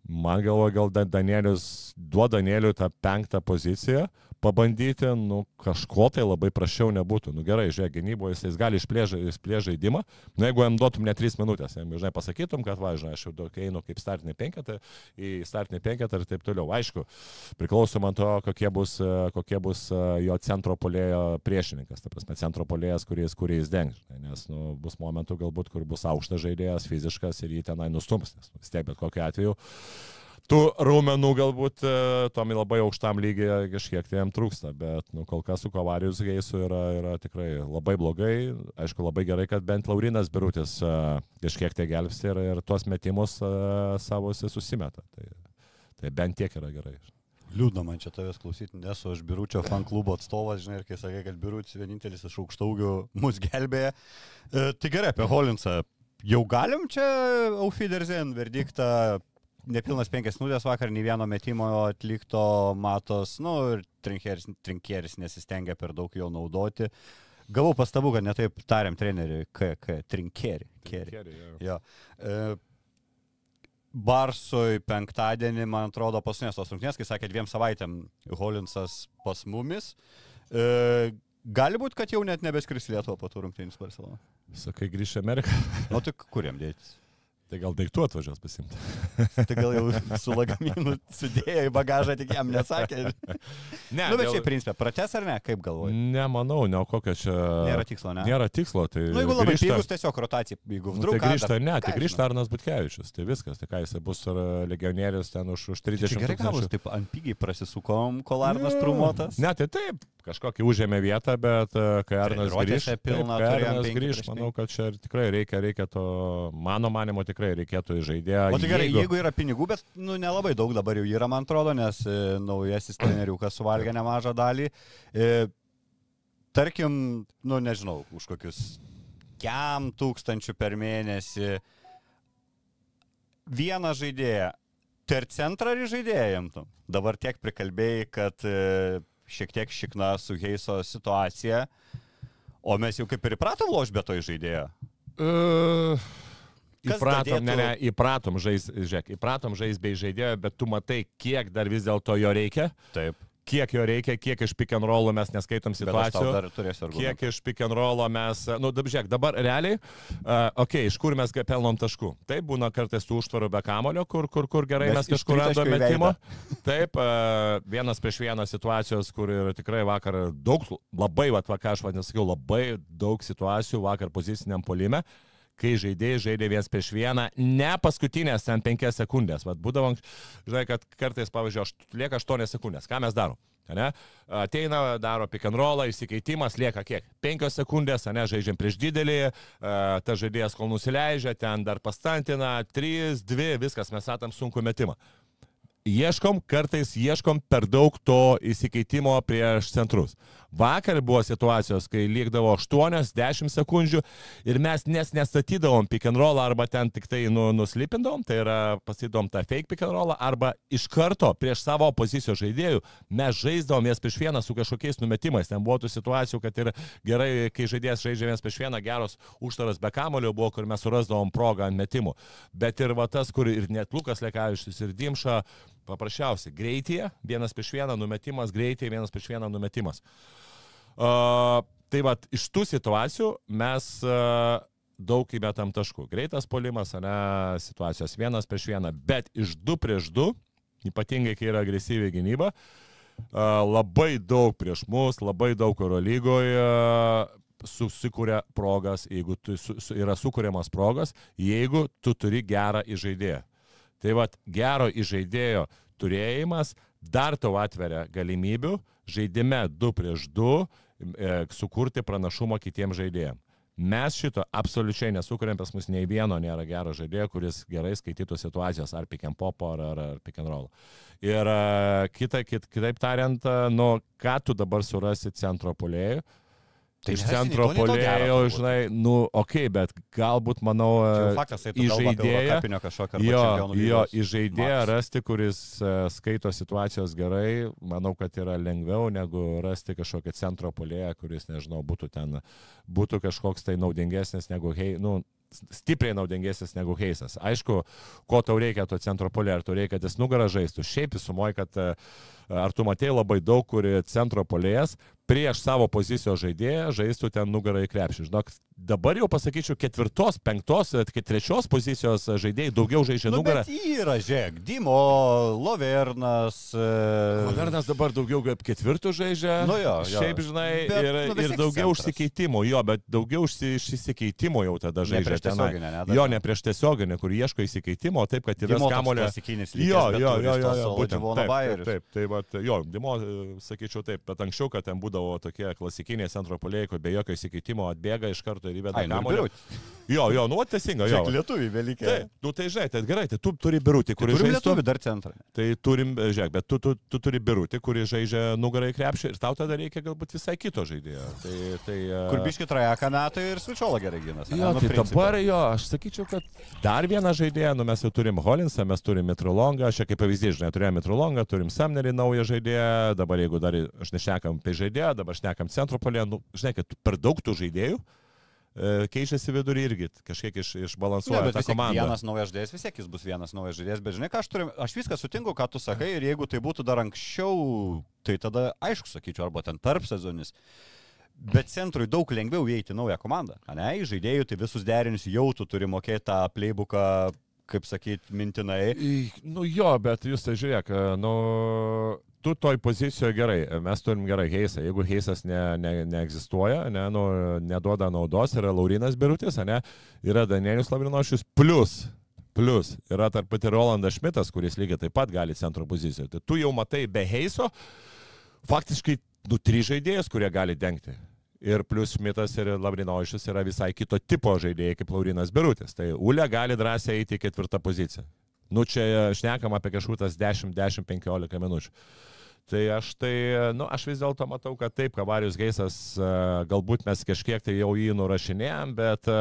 Man galvoju, gal Danielius duoda Danieliui tą penktą poziciją, pabandyti, nu, kažko tai labai prašiau nebūtų. Nu gerai, žiūrėk, gynyboje jis, jis gali išplėžti žaidimą, nu jeigu jam duotum ne 3 minutės, jam, žinai, pasakytum, kad, va, žinai, aš jau einu kaip startinį penketą, į startinį penketą ir taip toliau. Aišku, priklauso man to, kokie bus, kokie bus jo centro polėjo priešininkas, ta prasme, centro polėjas, kuris, kuris dengs, nes nu, bus momentų galbūt, kur bus aukštas žaidėjas, fiziškas ir jį tenai nustums, nes vis tiek bet kokiu atveju tų raumenų galbūt e, Tomi labai aukštam lygiai kažkiek tai jam trūksta, bet nu, kol kas su Kovarijus Geisu yra, yra tikrai labai blogai. Aišku, labai gerai, kad bent Laurinas Birutis uh, kažkiek tai gelbsti ir, ir tuos metimus uh, savo susimeta. Tai, tai bent tiek yra gerai. Liūdna man čia tavęs klausyti, nesu aš Biručio fan klubo atstovas, žinai, ir kai sakai, kad Birutis vienintelis iš aukštaugių mus gelbėja. E, tai gerai, apie Holinsą. Jau galim čia Aufiderzen verdiktą nepilnas penkias minutės vakar, nei vieno metimo atlikto matos, nu ir trinkieris, trinkieris nesistengia per daug jo naudoti. Gavau pastabų, kad netaip tariam treneriui, K, K, trinkierį. Trinkierį, jo. E, Barsui penktadienį, man atrodo, paskutinės tos rungtynės, kai sakė dviem savaitėm Holinsas pas mumis. E, gali būti, kad jau net nebeskris Lietuva po tų rungtynių su Barcelona. Sakai, grįžti Ameriką. O nu, tik kuriam dėtis? Tai gal daiktų atvažiuos pasimti. tai gal jau su lagaminu sudėjo į bagažą, tik jam nesakė. Ne, nu, bet dėl... šiaip principė, prates ar ne, kaip galvoji? Nemanau, ne, kokia čia. Nėra tikslo, ne? Nėra tikslo, tai... Na, nu, jeigu labai grįžta... pigus, tiesiog rotacija, jeigu vdruk. Nu, tai grįžta, dar... ne, tai grįžta Arnas Butkevičius, tai viskas, tai ką jis bus legionierius ten už, už 30 metų. Gerai, gavus, taip ant pigiai prasisukom, kol Arnas trumuotas. Ne, tai taip, kažkokį užėmė vietą, bet e, kai Arnas grįž, pilna, taip, kai Arnas grįž, manau, kad čia tikrai reikia, reikia to, mano manimo tikrai reikėtų į žaidėją. O tai gerai, jeigu, jeigu yra pinigų, bet nu, nelabai daug dabar jau yra, man atrodo, nes e, naujasis treneriukas suvalgė nemažą dalį. E, tarkim, nu nežinau, už kokius kiam tūkstančių per mėnesį vieną žaidėją. Per centrą ar žaidėjai tu? Dabar tiek prikalbėjai, kad e, šiek tiek šikna su Heiso situacija, o mes jau kaip ir įpratom loš be to žaidėjo. Uh, įpratom, ne, ne, įpratom žais, žiūrėk, įpratom žais bei žaidėjo, bet tu matai, kiek dar vis dėlto jo reikia. Taip kiek jo reikia, kiek iš pick and rollo mes neskaitom situacijų. Kiek iš pick and rollo mes, nu, dabar žiūrėk, dabar realiai, uh, okei, okay, iš kur mes pelnom taškų. Taip, būna kartais tų užtvarų be kamulio, kur, kur, kur gerai mes, mes kažkur randame metimo. Taip, uh, vienas prieš vieną situacijos, kur ir tikrai vakar daug, labai, va, ką aš vadinu, sakiau, labai daug situacijų vakar poziciniam polime kai žaidėjai žaidė vienas prieš vieną, ne paskutinės ten penkias sekundės. Vat būdavo, žinai, kad kartais, pavyzdžiui, lieka aštuonias sekundės. Ką mes darom? Ne? Ateina, daro pick and rollą, įsikeitimas lieka kiek? 5 sekundės, ne, žaidžiam prieš didelį, ta žaidėjas kol nusileidžia, ten dar pastantina, 3, 2, viskas, mes atam sunku metimą ieškom, kartais ieškom per daug to įsikeitimo prieš centrus. Vakar buvo situacijos, kai liekdavo 8-10 sekundžių ir mes nes nestatydavom pick and roll arba ten tik tai nu, nuslipindavom, tai yra pasidom tą fake pick and roll arba iš karto prieš savo pozicijos žaidėjų mes žaisdavom jas prieš vieną su kažkokiais numetimais. Ten buvo tų situacijų, kad ir gerai, kai žaidėjas žaidžia vienas prieš vieną, geros užtaras be kamulio buvo, kur mes surasdavom progą ant metimų. Bet ir va tas, kur ir net Lukas Lekavičius ir Dimša Paprasčiausiai, greityje, vienas prieš vieną numetimas, greityje, vienas prieš vieną numetimas. Uh, tai va, iš tų situacijų mes uh, daug įmetam taškų. Greitas polimas, ne, situacijos vienas prieš vieną, bet iš du prieš du, ypatingai kai yra agresyviai gynyba, uh, labai daug prieš mus, labai daug oro lygoje, susikuria progas, jeigu tu, su, yra sukūriamas progas, jeigu tu turi gerą įžaidėją. Tai vad, gero įžaidėjo turėjimas dar tau atveria galimybių žaidime 2 prieš 2 e, sukurti pranašumą kitiems žaidėjams. Mes šito absoliučiai nesukuriam, pas mus nei vieno nėra gero žaidėjo, kuris gerai skaitytų situacijas ar pick and pop ar, ar, ar pick and roll. Ir uh, kita, kit, kitaip tariant, uh, nu, ką tu dabar surasi centro polėjų, Tai iš centro polėjo, žinai, nu, okei, okay, bet galbūt, manau, e, faktas, tai įžaidėją, Eurocapinio kažkokio arba jo, jo, įžaidėją rasti, kuris e, skaito situacijos gerai, manau, kad yra lengviau negu rasti kažkokį centro polėją, kuris, nežinau, būtų ten, būtų kažkoks tai naudingesnis negu, hei, nu, stipriai naudingesnis negu Heisas. Aišku, ko tau reikia to centro polė, ar tau reikia, kad jis nugarą žaistų. Šiaip įsumoji, kad e, ar tu matėjai labai daug, kur centro polėjas prieš savo pozicijos žaidėją žaistų ten nugarą į krepšį. Žinok, dabar jau pasakyčiau, ketvirtos, penktos, e, trečios pozicijos žaidėjai daugiau žaidžia Nu, nugarą. yra, žiūrėk, Dimo, Lovernas. E... Vernas dabar daugiau kaip ketvirtų žaidžia. Nu jo, jo. Šiaip, žinai, Bet, ir, nu, ir daugiau centras. užsikeitimo, jo, bet daugiau užsi- išsikeitimo jau tada Ne žaidžia. prieš tenai. tiesioginę, ne, Jo, ne. ne prieš tiesioginę, kur ieško įsikeitimo, taip, kad yra klasikinis Jo, jo, jo, jo, jo, solo būtent. Taip, taip, Bayerius. taip, tai va, jo, Dimo, e, sakyčiau taip, bet anksčiau, kad ten būdavo tokie klasikiniai centro polėjai, kur be jokio įsikeitimo atbėga iš karto ir įveda kamuolį. Jo, jo, nu, teisinga, jo. Žiūrėk, lietuviai vėlikai. Taip, nu tai žinai, tai gerai, tai tu turi birutį, kuris Turim žaistų. lietuvių dar centrą. Tai turim, e, žiūrėk, bet tu, tu, tu turi birutį, kuris žaidžia nugarai krepšį ir tau tada reikia galbūt visai kito žaidėjo. Tai, tai, e, Kur biški trajeką metai ir Svičiola gerai gynasi. Jo, Nu, tai dabar jo, aš sakyčiau, kad dar vieną žaidėją, nu mes jau turim Holinsą, mes turim Mitrolongą, aš kaip pavyzdys, žinai, turėjome Mitrolongą, turim Samnerį naują žaidėją, dabar jeigu dar, aš nešnekam apie žaidėją, dabar šnekam centro polė, nu, žinai, kad per daug tų žaidėjų e, keičiasi vidurį irgi, kažkiek iš, Ne, išbalansuoja bet tą komandą. vienas naujas žaidėjas, vis tiek jis bus vienas naujas žaidėjas, bet žinai, ką aš turiu, aš viską sutinku, ką tu sakai ir jeigu tai būtų dar anksčiau, tai tada aišku, sakyčiau, arba ten tarp sezonis. Bet centrui daug lengviau įeiti naują komandą. Ne, žaidėjų tai visus derinius jau tu turi mokėti tą playbooką, kaip sakyt, mintinai. Nu jo, bet jūs tai žiūrėk, e, nu, tu toj pozicijoje gerai, mes turim gerai Heisą, jeigu Heisas ne, ne, neegzistuoja, ne, nu, neduoda naudos, yra Laurinas Birutis, ne, yra Danielius Lavrinošius, plus, plus yra tarp pati Rolandas Šmitas, kuris lygiai taip pat gali centro pozicijoje. Tai tu jau matai be Heiso, faktiškai, nu, trys žaidėjus, kurie gali dengti. Ir plus Šmitas ir Lavrinovičius yra visai kito tipo žaidėjai kaip Laurinas Birutis. Tai Ule gali drąsiai eiti į ketvirtą poziciją. Nu čia šnekam apie kažkokias 10-10-15 minučių. Tai aš tai, nu, aš vis dėlto matau, kad taip, Kavarius Geisas, e, galbūt mes kažkiek tai jau jį nurašinėjom, bet e,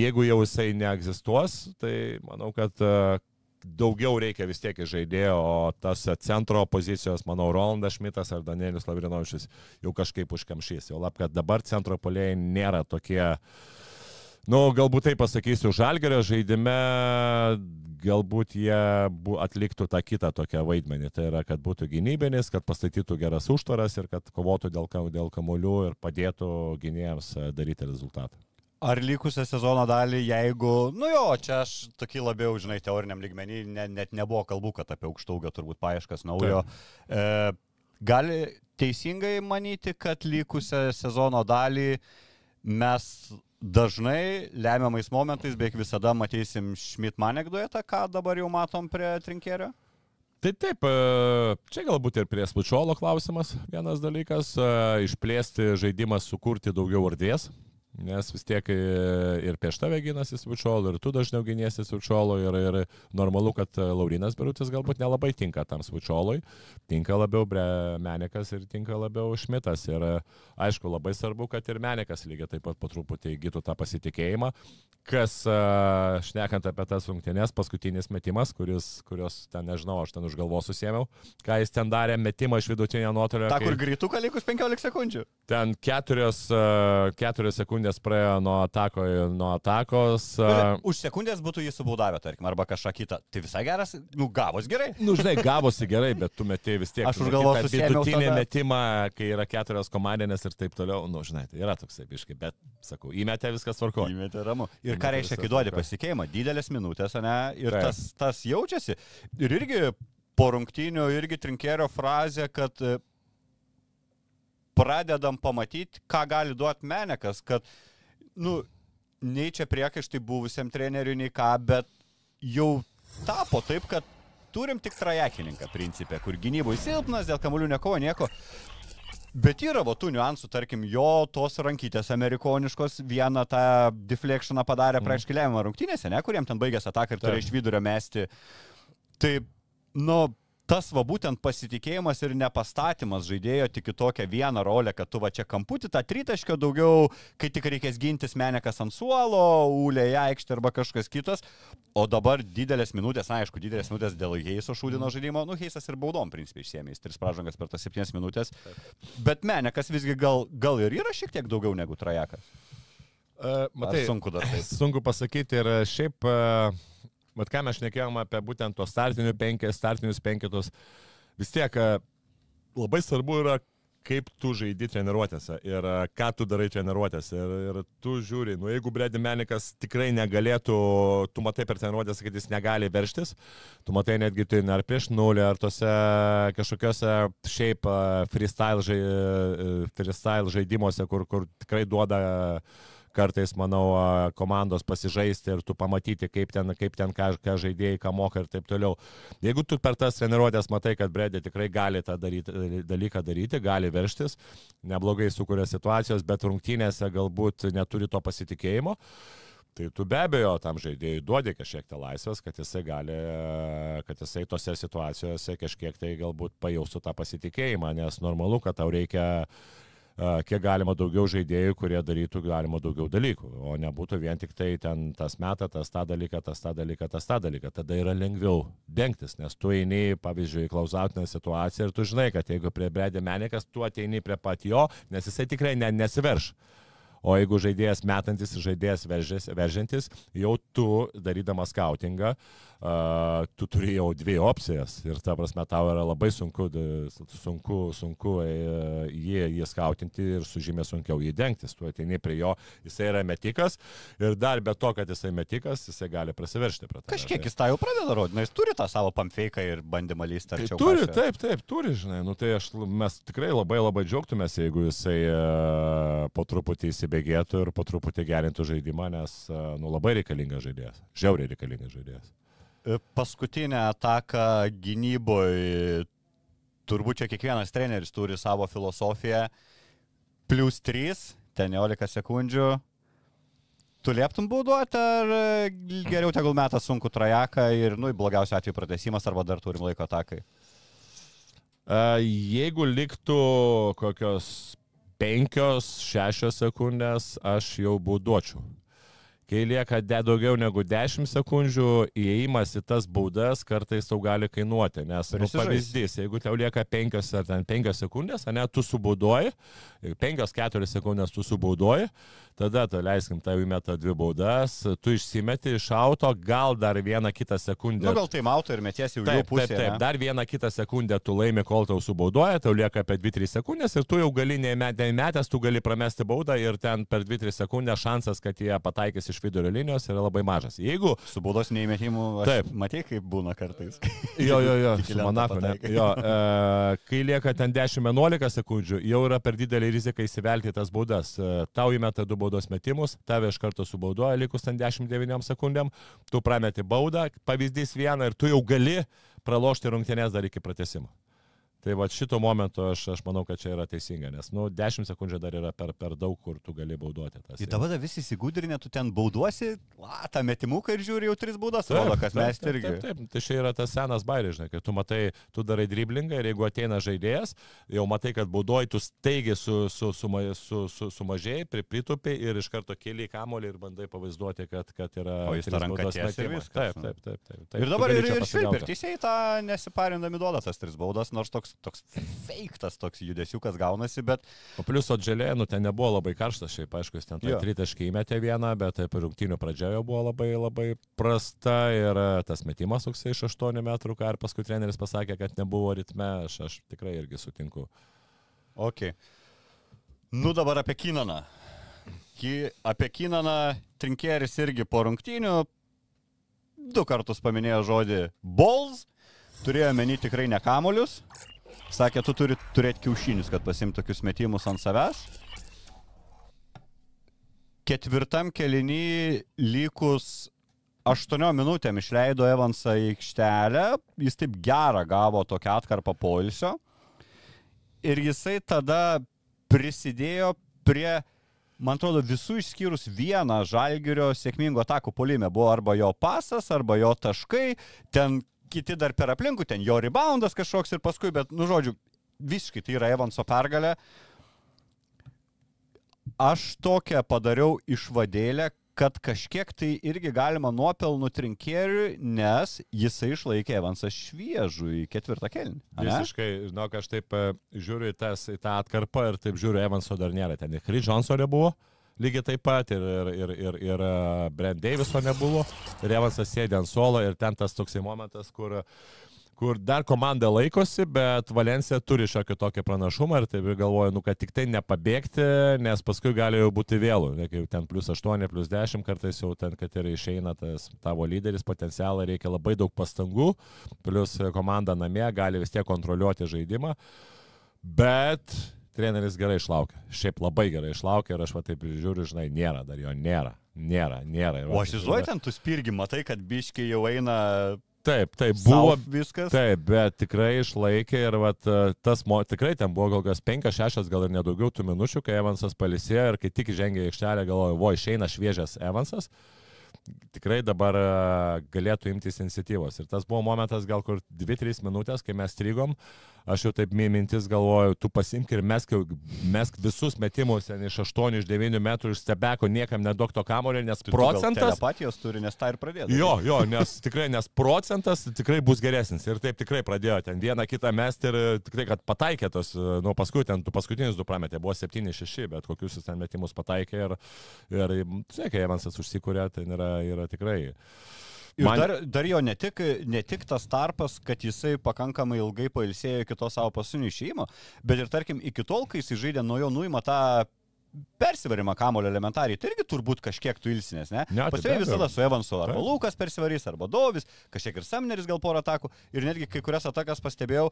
jeigu jau jisai neegzistuos, tai manau, kad e, daugiau reikia vis tiek žaidėjo, o tas centro pozicijos, manau, Rolandas Šmitas ar Danielius Lavrinovičius jau kažkaip užkamšys. Jau lab, kad dabar centro polėjai nėra tokie, nu, galbūt tai pasakysiu, žalgerio žaidime galbūt jie atliktų tą kitą tokią vaidmenį. Tai yra, kad būtų gynybinis, kad pastatytų geras užtvaras ir kad kovotų dėl, dėl kamuolių ir padėtų gynėjams e, daryti rezultatą. Ar likusią sezono dalį, jeigu, nu jo, čia aš tokį labiau, žinai, teoriniam lygmenį, ne, net nebuvo kalbų, kad apie aukštaugio turbūt paieškas naujo. E, gali teisingai manyti, kad likusią sezono dalį mes dažnai lemiamais momentais beveik visada matysim Schmidt-Manek duetą, ką dabar jau matom prie trinkėrio? Tai taip, e, čia galbūt ir prie Spučiolo klausimas vienas dalykas - išplėsti žaidimą, sukurti daugiau erdvės. Nes vis tiek e, ir prieš tave gynasi Svučiolo, ir tu dažniau gyniesi Svučiolo, ir, ir normalu, kad e, Laurinas Birutis galbūt nelabai tinka tam Svučiolui, tinka labiau Menikas ir tinka labiau Šmitas. Ir e, aišku, labai svarbu, kad ir Menikas lygiai taip pat po truputį įgytų tą pasitikėjimą, kas, šnekant apie tas rungtynės, paskutinis metimas, kuris, kurios ten, nežinau, aš ten už galvos susėmiau, ką jis ten darė, metimą iš vidutinio nuotolio. Ta, kai- kur greituką likus 15 sekundžių. Ten keturios, e, keturios sekundės praėjo nuo, atako, nuo atakos. e, Už sekundės būtų jį subaudavę, tarkim, arba kažką kitą. Tai visai geras, nu gavos gerai. Nu, žinai, gavosi gerai, bet tu metėjai vis tiek. Aš tu už metei galvos tą susiėmiau Vidutinį tada. metimą, kai yra keturios komandinės ir taip toliau. Nu, žinai, tai yra toksai biškai, bet, sakau, įmetė viskas tvarko. Įmetė ramu. Ir Įmetė ką reiškia, kai duodi pasikeimą, didelės minutės, ne? Ir Taip. tas, tas jaučiasi. Ir irgi po rungtynių, irgi trinkėrio frazė, kad e, pradedam pamatyti, ką gali duoti Menekas, kad, nu, nei čia priekaištai buvusiam treneriui, nei ką, bet jau tapo taip, kad turim tik trajekininką principę, kur gynyboje silpnas, dėl kamuolių nekovo nieko. Bet yra va tų niuansų, tarkim, jo tos rankytės amerikoniškos vieną tą deflectioną padarė Mhm. prieš keliavimą rungtynėse, ne, kuriem ten baigęs ataką ir turėjo iš vidurio mesti. Tai, nu, tas va būtent pasitikėjimas ir nepastatymas žaidėjo tik į tokią vieną rolę, kad tu va čia kamputį tą tritaškio daugiau, kai tik reikės gintis menekas ant suolo, ulė į aikštę arba kažkas kitas. O dabar didelės minutės, aišku, didelės minutės dėl Heiso šūdino žaidimo, nu, Heisas ir baudom, principiai, išsiemė, jis tris pražangas per tas septynias minutės. Bet menekas visgi gal, gal ir yra šiek tiek daugiau negu trajekas. Uh, Matai, sunku dar taip. Sunku pasakyti ir šiaip, uh, mat ką mes šnekėjome apie būtent tos startinių penkis, startinius penketus, vis tiek uh, labai svarbu yra, kaip tu žaidži treniruotėse ir uh, ką tu darai treniruotėse. Ir, ir tu žiūri, nu jeigu Bredi Menikas tikrai negalėtų, tu matai per treniruotėse, kad jis negali verštis, tu matai netgi tai ar prieš nulį, ar tose kažkokiose šiaip uh, freestyle, žai, freestyle žaidimuose, kur, kur tikrai duoda uh, kartais, manau, komandos pasižaisti ir tu pamatyti, kaip ten, kaip ten ką, ką žaidėjai, ką moka ir taip toliau. Jeigu tu per tas treniruotės matai, kad Bredė tikrai gali tą daryti, dalyką daryti, gali verštis, neblogai sukuria situacijos, bet rungtynėse galbūt neturi to pasitikėjimo. Tai tu be abejo tam žaidėjui duodi kažkiek tą laisvės, kad jisai gali, kad jisai tose situacijose kažkiek tai galbūt pajaustų tą pasitikėjimą, nes normalu, kad tau reikia a, kiek galima daugiau žaidėjų, kurie darytų galima daugiau dalykų, o nebūtų vien tik tai ten tas meta, tas tą dalyką, tas tą dalyką, tas tą dalyką. Tada yra lengviau dengtis, nes tu eini, pavyzdžiui, į klausautinę situaciją ir tu žinai, kad jeigu prie Bredė Menikas, tu ateini prie pat jo, nes jisai tikrai ne, nesiverš. O jeigu žaidėjas metantis žaidėjas veržės, veržiantis, jau tu, darydamas skautingą, uh, tu turi jau dvi opcijas. Ir ta prasme, tau yra labai sunku, sunku, sunku e, jį, jį skautinti ir sužymė sunkiau jį dengtis. Tu ateini prie jo, jisai yra metikas ir dar be to, kad jisai metikas, jisai gali prasiveršti prie tavęs. Kažkiek jis tą jau pradeda rodyti, na, jis turi tą savo pamfeiką ir bandymą lysti Tai turi, kažką. taip, taip, turi, žinai. Nu, tai aš, mes tikrai labai labai džiaugtumės, jeigu jisai uh, po truputį įsibėgėtų ir po truputį gerintų žaidimą, nes uh, nu, labai reikalingas žaidėjas. Žiauriai reikalingas žaidėjas. E, Paskutinę ataką gynyboje, turbūt čia kiekvienas treneris turi savo filosofiją. Plius 3, ten 11 sekundžių. Tu lieptum bauduoti, ar e, geriau tegul metas sunku trajeką ir, nu, blogiausiu atveju pratesimas, arba dar turim laiko atakai. Jeigu liktų kokios penkios, šešios sekundės, aš jau būduočiau. Kai lieka daugiau negu 10 sekundžių, įėjimas į tas baudas kartais tau gali kainuoti. Nes, nu, pavyzdys, jeigu tau lieka 5 ar ten 5 sekundės, ne, tu subaudoji, 5-4 sekundės tu subaudoji, tada, tai leiskim, tau įmeta dvi baudas, tu išsimeti iš auto, gal dar vieną kitą sekundę. Nu, gal tai mauto ir mėties jau Taip, pusė. taip, taip, dar vieną kitą sekundę tu laimi, kol tau subaudoja, tau lieka apie 2-3 sekundės ir tu jau gali nemetęs, tu gali pramesti baudą ir ten per 2-3 sekundės šansas, kad jie pataikys iš vidurio linijos yra labai mažas. Jeigu Su baudos neįmetimu, Taip. matai, kaip būna kartais. Jo, jo, jo, su Monaku, ne. Jo, e, kai lieka ten 10-11 sekundžių, jau yra per didelį riziką įsivelti tas baudas. E, tau įmeta du baudos metimus, tave iš karto subaudoja, likus ten 10-9 sekundėm, tu prameti baudą, pavyzdys vieną ir tu jau gali pralošti rungtynės dar iki pratesimo. Tai va šito momento aš, aš manau, kad čia yra teisinga, nes, nu, 10 sekundžių dar yra per, per daug, kur tu gali baudoti. Tas Ir dabar visi įsigudrinė, tu ten bauduosi, la, tą metimuką ir žiūri jau tris baudas, Taip, rodo, kad taip, mes taip, irgi. Taip, taip, tai čia yra tas senas bairis, žinai, kai tu matai, tu darai driblingą ir jeigu ateina žaidėjas, jau matai, kad baudoji, tu staigiai su, su, su, su, su, su, sumažėjai, pritupi ir iš karto keli kamolį ir bandai pavaizduoti, kad, kad yra... O jis tą ranką baudos ties ir viskas, Taip, nu. taip, taip. taip, taip. Ir Tu dabar ir, ir ir pasigauti. teisėjai tą nesiparindami duoda tas tris baudas, nors toks, toks feiktas toks judesiukas gaunasi, bet O plius Odželė, nu ten nebuvo labai karštas, šiaip aišku, jis ten tritaškį įmetė vieną, bet taip ir rungtynių pradžioje buvo labai labai prasta ir e, tas metimas toksai iš 8 metrų, ką ir paskui treneris pasakė, kad nebuvo ritme, aš, aš tikrai irgi sutinku. ok. Nu dabar apie Kinaną. Ki, apie Kinaną Trinkėris irgi po rungtynių du kartus paminėjo žodį balls, turėjo meni tikrai ne kamolius. Sakė, tu turi turėti kiaušinius, kad pasimti tokius metimus ant savęs. Ketvirtam kelinį lygus 8 minutėm išleido Evansą į aikštelę, jis taip gerą gavo tokią atkarpą poilsio ir jisai tada prisidėjo prie, man atrodo, visų išskyrus vieną žalgerio sėkmingo atakų polime. Buvo arba jo pasas, arba jo taškai, ten kiti dar per aplinkų, ten jo reboundas kažkoks ir paskui, bet, nu, žodžiu, visiškai tai yra Evanso pergalė. Aš tokią padariau išvadėlę, kad kažkiek tai irgi galima nuopelnų trinkėriui, nes jisai išlaikė Evansą šviežų į ketvirtą kelnį. Visiškai, žinok, aš taip e, žiūriu į, tas, į tą atkarpą ir taip žiūriu, Evanso dar nėra. Ten Chris Johnson nebuvo, lygiai taip pat, ir, ir, ir, ir, ir e, Brent Daviso nebuvo, ir Evansas sėdė ant suolo ir ten tas toksai momentas, kur kur dar komanda laikosi, bet Valencija turi šiokį tokį pranašumą ir taip galvoju, nu, kad tik tai nepabėgti, nes paskui gali jau būti vėlų, ne, kaip ten plus 8, plus 10 kartais jau ten, kad ir išeina tas tavo lyderis, potencialą reikia labai daug pastangų, plus komanda namie gali vis tiek kontroliuoti žaidimą, bet treneris gerai išlaukė, šiaip labai gerai išlaukė ir aš va taip žiūriu, žinai, nėra, dar jo nėra, nėra, nėra. Ir O va, aš įsivaizduoju, ten tu spirgi, matai, kad biški jau eina Taip, taip, buvo viskas. Taip, bet tikrai išlaikė ir vat, e, tas, mo, tikrai ten buvo gal kas 5-6, gal ir nedaugiau tų minučių, kai Evansas palisėjo ir kai tik žengė į aikštelę, galvoju, vo, išeina šviežias Evansas. Tikrai dabar e, galėtų imtis iniciatyvos. Ir tas buvo momentas gal kur 2-3 minutės, kai mes strygom, aš jau taip mi- mintis galvoju, tu pasimk ir mesk, mesk visus metimus ten iš 8, iš 9 metrų, iš stebeko, niekam neduok to kamulio, nes procentas... Telepatijos turi, nes tą ir pradėjo. Jo, jo, nes tikrai, nes procentas tikrai bus geresnis. Ir taip tikrai pradėjo ten vieną kitą mesti ir tikrai, kad pataikė tos, nu paskui ten, tu paskutinius du prametė, buvo 7-6, bet kokius jis ten metimus pataikė ir, ir žinai, kai Evansas užsikūrė, tai yra, yra tikrai. Ir Man- dar, dar jo ne tik, ne tik tas tarpas, kad jisai pakankamai ilgai pailsėjo iki to savo pasinio išėjimo, bet ir tarkim iki tol, kai jisai žaidė nuo jo nuima tą persivarimą kamulio elementariai, tai irgi turbūt kažkiek tu ilsinės, ne? Ne, tai abejo. visada su Evansu, arba Taip. Lukas persivarys, arba Dovis, kažkiek ir Samneris gal porą atakų, ir netgi kai kurias atakas pastebėjau,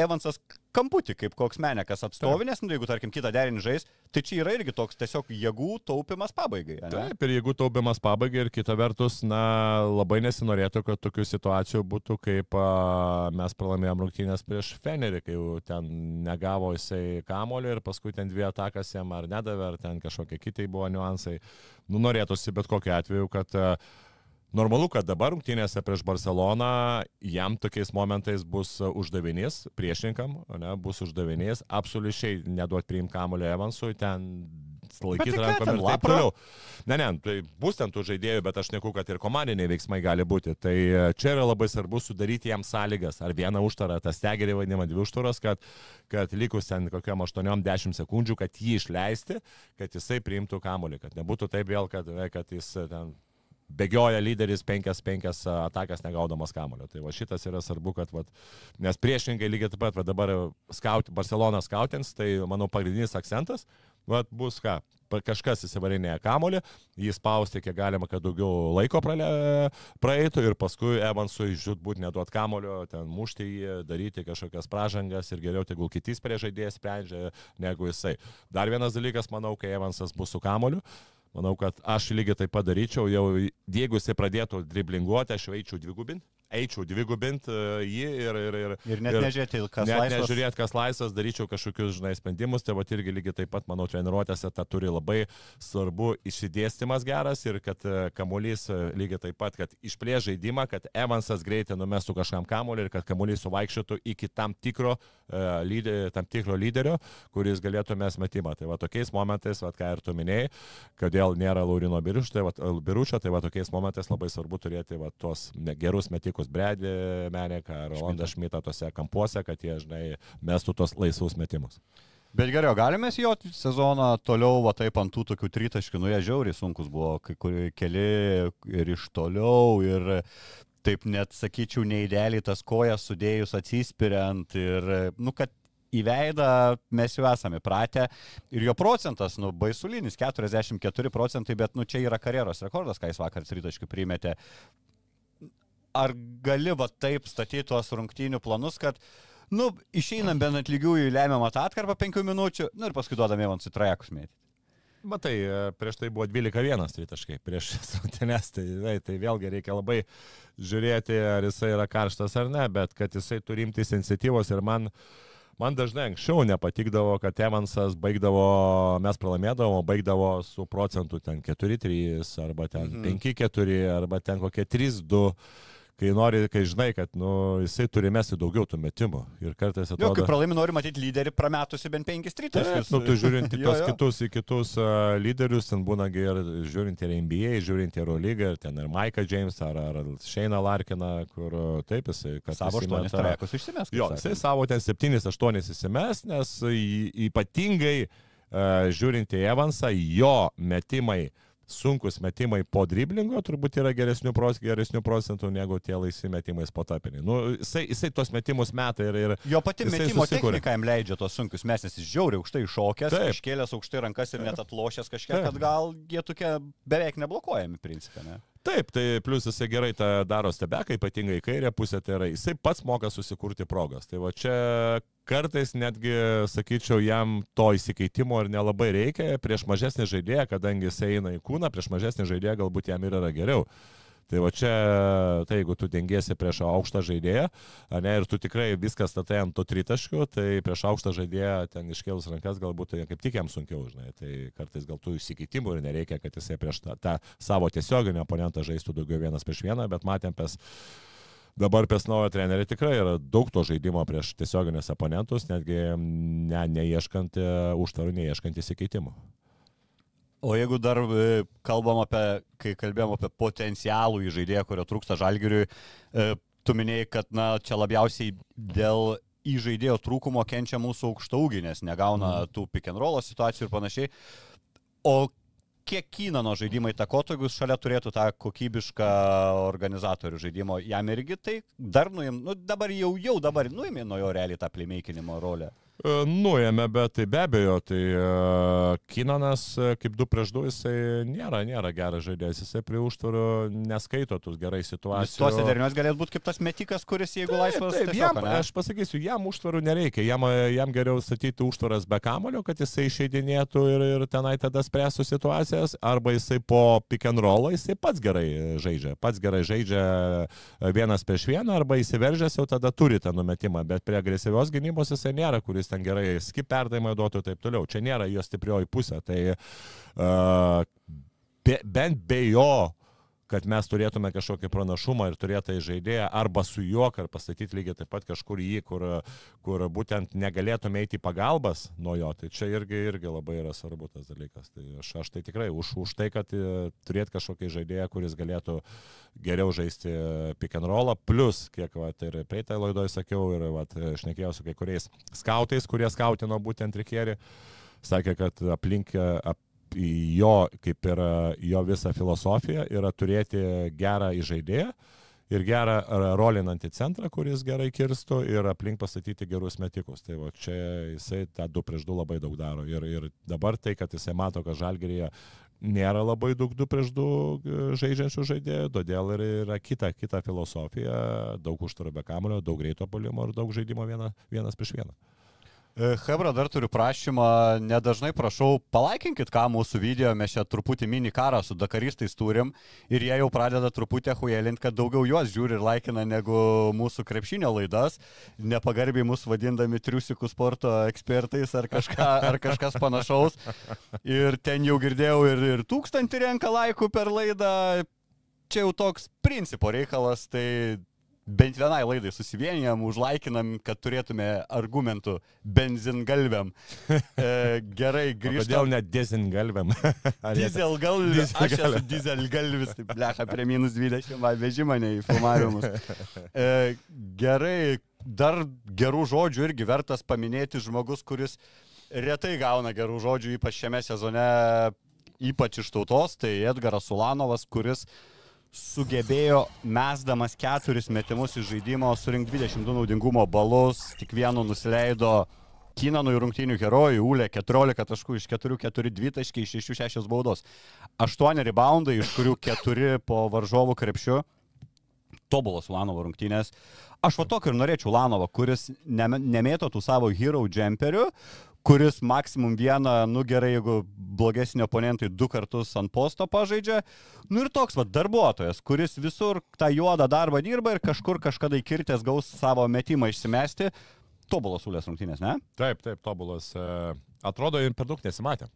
Evansas kamputį, kaip koks menekas atstovinės, nu, jeigu tarkim kitą derinį žais, tai čia yra irgi toks tiesiog jėgų taupimas pabaigai. ane? Taip, ir jeigu taupimas pabaigia ir kita vertus, na, labai nesinorėtų, kad tokių situacijų būtų, kaip a, mes pralaimėjom rungtynės prieš Fenerį, kai jau ten negavo jisai kamulio ir paskui ten dvi atakas jam ar nedavė, ar ten kažkokie kitai buvo niuansai. Nu, norėtųsi bet kokiu atveju, kad a, Normalu, kad dabar rungtynėse prieš Barceloną jam tokiais momentais bus a, uždavinys priešininkam, ne, bus uždavinys absoliučiai neduoti priimti kamulio Evansui, ten laikyti tai ką rankom ten, ir taip Lapra? toliau. Ne, ne, tai bus ten tų žaidėjų, bet aš neku, kad ir komandiniai veiksmai gali būti. Tai e, čia yra labai svarbu sudaryti jam sąlygas. Ar vieną užtarą, tas tegerį vadinama dvi užtaras, kad, kad likus ten kokiam 8-10 sekundžių, kad jį išleisti, kad jisai priimtų kamulį. Kad nebūtų taip vėl, kad, e, kad jis e, ten bėgioja lyderis 5-5 atakas negaudamas kamulio. Tai va šitas yra svarbu, kad, va, nes priešingai lygiai taip pat, va, dabar scout, Barcelona scoutins, tai manau pagrindinis akcentas, va, bus ką, kažkas įsivarinėja kamulį, jį spausti kiek galima, kad daugiau laiko prale, praeitų ir paskui Evansui žudbūt neduot kamulio, ten mušti jį, daryti kažkokias pražangas ir geriau tegul kitys prie žaidėjas sprendžia negu jisai. Dar vienas dalykas, manau, kai Evansas bus su kamoliu, Manau, kad aš lygiai taip padaryčiau, jau jeigu jisai pradėtų driblinguoti, aš eičiau dvigubinti, eičiau dvigubinti uh, jį ir... Ir, ir, Ir net nežiūrėti, kas Net laisvas. nežiūrėt, kas laisvas, daryčiau kažkokius, žinai, sprendimus, tai va irgi lygiai taip pat, manau, treniruotėse tą turi labai svarbu išsidėstymas geras ir kad e, kamuolys e, lygiai taip pat, kad išplės žaidimą, kad Evansas greitai numestų kažkam kamuolį ir kad kamuolys suvaikščiotų iki tam tikro, uh, lyde, tam tikro lyderio, kuris galėtų mes metimą. Tai va tokiais momentais, va ką ir tu minėjai, kodėl nėra Laurino Biručio, tai, va, Biručio, tai va tokiais momentais labai svarbu turėti va, tuos me- gerus metikus Bredį Meneką Rolandą Šmitą tose kampuose, kad jie, žinai, mestų tos laisvus metimus. Bet geriau, galime jo sezoną toliau, va taip ant tų tokių tritaškių, nu jie žiauriai sunkus buvo, kai kurie keli ir iš toliau, ir taip net sakyčiau, neįdėliai tas kojas sudėjus atsispiriant ir, nu, kad į veidą mes jau esame pratę ir jo procentas, nu, baisulinis, 44 procentai, bet, nu, čia yra karjeros rekordas, ką jis vakar tritaškių primetė. Ar gali va taip statyti tuos rungtynių planus, kad Nu, išeinam bent ant lygiųjų į lemiamą tą atkarpą penkių minučių, nu ir paskui duodam Evansui trajekus mėtyti. Matai, e, prieš tai buvo 12-1 tritaškai, prieš rungtynes, tai, tai, tai vėlgi reikia labai žiūrėti, ar jisai yra karštas ar ne, bet kad jisai turi imtis iniciatyvos ir man, man dažnai anksčiau nepatikdavo, kad Evansas baigdavo, mes pralaimėdavom, baigdavo su procentu ten 4-3 arba ten Mhm. 5-4 arba ten kokie 3-2. Kai nori, kai žinai, kad nu, jisai turi mesti daugiau tų metimų. Ir kartais Jo, atrodo... kai pralaimi, nori matyti lyderį prametusi bent penkis Taip, tritaškius. nu, tu žiūrint į Jo, tos jo. kitus, į kitus uh, lyderius, ten būna ir žiūrint ir NBA, žiūrint ir Eurolygą, ten ir Maiką Jamesą, ar, ar Sheiną Larkiną, kur uh, taip jisai, Savo aštuonis trajekus išsimes. Jo, jisai savo ten 7-8 įsimes, nes ypatingai uh, žiūrint į Evansą, jo metimai, sunkus metimai po driblingo turbūt yra geresnių, pros, geresnių procentų negu tie laisvi metimai spotapiniai. Nu, jisai, jisai tos metimus meta ir, ir Jo pati metimo susikuria. technika jam leidžia tos sunkius mes, nes jis žiauriai aukštai šokęs, Taip. iškėlęs aukštai rankas ir net atlošęs kažkiek, Taip. kad gal jie tokie beveik neblokuojami, principė, ne? Taip, tai plus jisai gerai tą daro stebeką, ypatingai į kairę pusę, tai yra jisai pats moka susikurti progas. Tai va čia kartais netgi, sakyčiau, jam to įsikeitimo ir nelabai reikia prieš mažesnį žaidėją, kadangi jisai eina į kūną, prieš mažesnį žaidėją galbūt jam ir yra geriau. Tai va čia, tai jeigu tu dengiesi prieš aukštą žaidėją, ne, ir tu tikrai viskas statai ant to tritaškių, tai prieš aukštą žaidėją ten iškėlus rankas galbūt tai kaip tik jam sunkiau, žinai. Tai kartais gal tų įsikeitimų ir nereikia, kad jisai prieš tą, tą savo tiesioginį oponentą žaistų daugiau vienas prieš vieną, bet matėm pes dabar pes naujo trenerį tikrai yra daug to žaidimo prieš tiesioginius oponentus, netgi ne, neieškant e, užtvarų, neieškant įsikeitimų. O jeigu dar e, kalbam apie, kai kalbėjom apie potencialų į žaidėją, kurio trūksta žalgiriui, e, tu minėjai, kad na, čia labiausiai dėl į žaidėjo trūkumo kenčia mūsų aukštaugiai, nes negauna tų pick and roll situacijų ir panašiai. O kiek Kynano žaidimai takotų, jeigu šalia turėtų tą kokybišką organizatorių žaidimo, jam irgi tai dar nuim, nu dabar jau, jau dabar nuėmė nuo jo realiai tą playmakinimo rolę. E, Nuėmė, bet tai be abejo, tai uh, Kinanas e, kaip du prieš du, jisai nėra, nėra geras žaidėjas, jisai prie užtvarų neskaito tų gerai situacijų. tuose deriniuose galėtų būti kaip tas metikas, kuris jeigu laisvas, Taip, tiesiog, jam, ane? aš pasakysiu, jam užtvarų nereikia, jam, jam geriau statyti užtvaras be kamulio, kad jisai išeidinėtų ir, ir tenai tada spręstų situacijas, arba jisai po pick and roll, jisai pats gerai žaidžia, pats gerai žaidžia vienas prieš vieną, arba įsiveržęs jau tada turi tą numetimą, bet prie agresyvios gynybos jisai nėra, kuris ten gerai skip perdavimą duotų ir taip toliau. Čia nėra jo stiprioji pusė, tai uh, be, bent be jo kad mes turėtume kažkokį pranašumą ir turėtai žaidėją arba su juo, ar pastatyti lygiai taip pat kažkur jį, kur, kur būtent negalėtume eiti į pagalbas nuo jo. Tai čia irgi, irgi labai yra svarbu tas dalykas. Tai aš, aš tai tikrai už, už tai, kad e, turėt kažkokį žaidėją, kuris galėtų geriau žaisti pick and rollą, plus, kiek va, tai ir praeitą laidoje sakiau, ir va, šnekėjau su kai kuriais skautais, kurie skautino būtent Rikierį, sakė, kad aplink ap, jo, kaip ir jo visą filosofiją, yra turėti gerą įžaidėją ir gerą rolinantį centrą, kuris gerai kirstų ir aplink pastatyti gerus metikus. Tai va čia jisai tą 2 prieš 2 labai daug daro. Ir, ir dabar tai, kad jisai mato, kad žalgerėje nėra labai daug 2 prieš 2 žaidžiančių žaidėjų, todėl ir yra kita, kita filosofija, daug užtvarų be kamulio, daug greito polimo ir daug žaidimo viena, vienas prieš vieną. Hebra, dar turiu prašymą, nedažnai prašau, palaikinkit ką mūsų video, mes čia truputį mini karą su dakaristais turim ir jie jau pradeda truputį huėlinti, kad daugiau juos žiūri ir laikina negu mūsų krepšinio laidas, nepagarbiai mus vadindami triusikų sporto ekspertais ar, kažką, ar kažkas panašaus. Ir ten jau girdėjau ir, ir tūkstantį renka laikų per laidą, čia jau toks principo reikalas, tai bent vienai laidai susivienijam, užlaikinam, kad turėtume argumentų benzingalviam. E, gerai, grįžtam. Kodėl net dizengalviam? Dizelgalvis. Aš esu dizelgalvis, tai blecha prie minus 20, man veži mane į filmavimus. E, gerai, dar gerų žodžių irgi vertas paminėti žmogus, kuris retai gauna gerų žodžių, ypač šiame sezone, ypač iš tautos, tai Edgaras Sulanovas, kuris sugebėjo mesdamas keturis metimus iš žaidimo surinkti 22 naudingumo balus, tik vienu nusileido Kinanų rungtynių herojų, Ūlė 14 taškų iš 4, 4, 2 taškai iš 6, 6 baudos. 8 reboundai, iš kurių 4 po varžovų krepšių. tobulas Ulanovo rungtynės. Aš va tokį ir norėčiau Ulanovą, kuris ne, nemėto tų savo hero džemperių, kuris maksimum vieną, nu gerai, jeigu blogesnio oponentai du kartus ant posto pažaidžia. Nu ir toks va darbuotojas, kuris visur tą juodą darbą dirba ir kažkur kažkada įkirtęs gaus savo metimą išsimesti. Tobulas ulės rungtynės, ne? Taip, taip, tobulas. E, Atrodo, ir per daug nesimatė.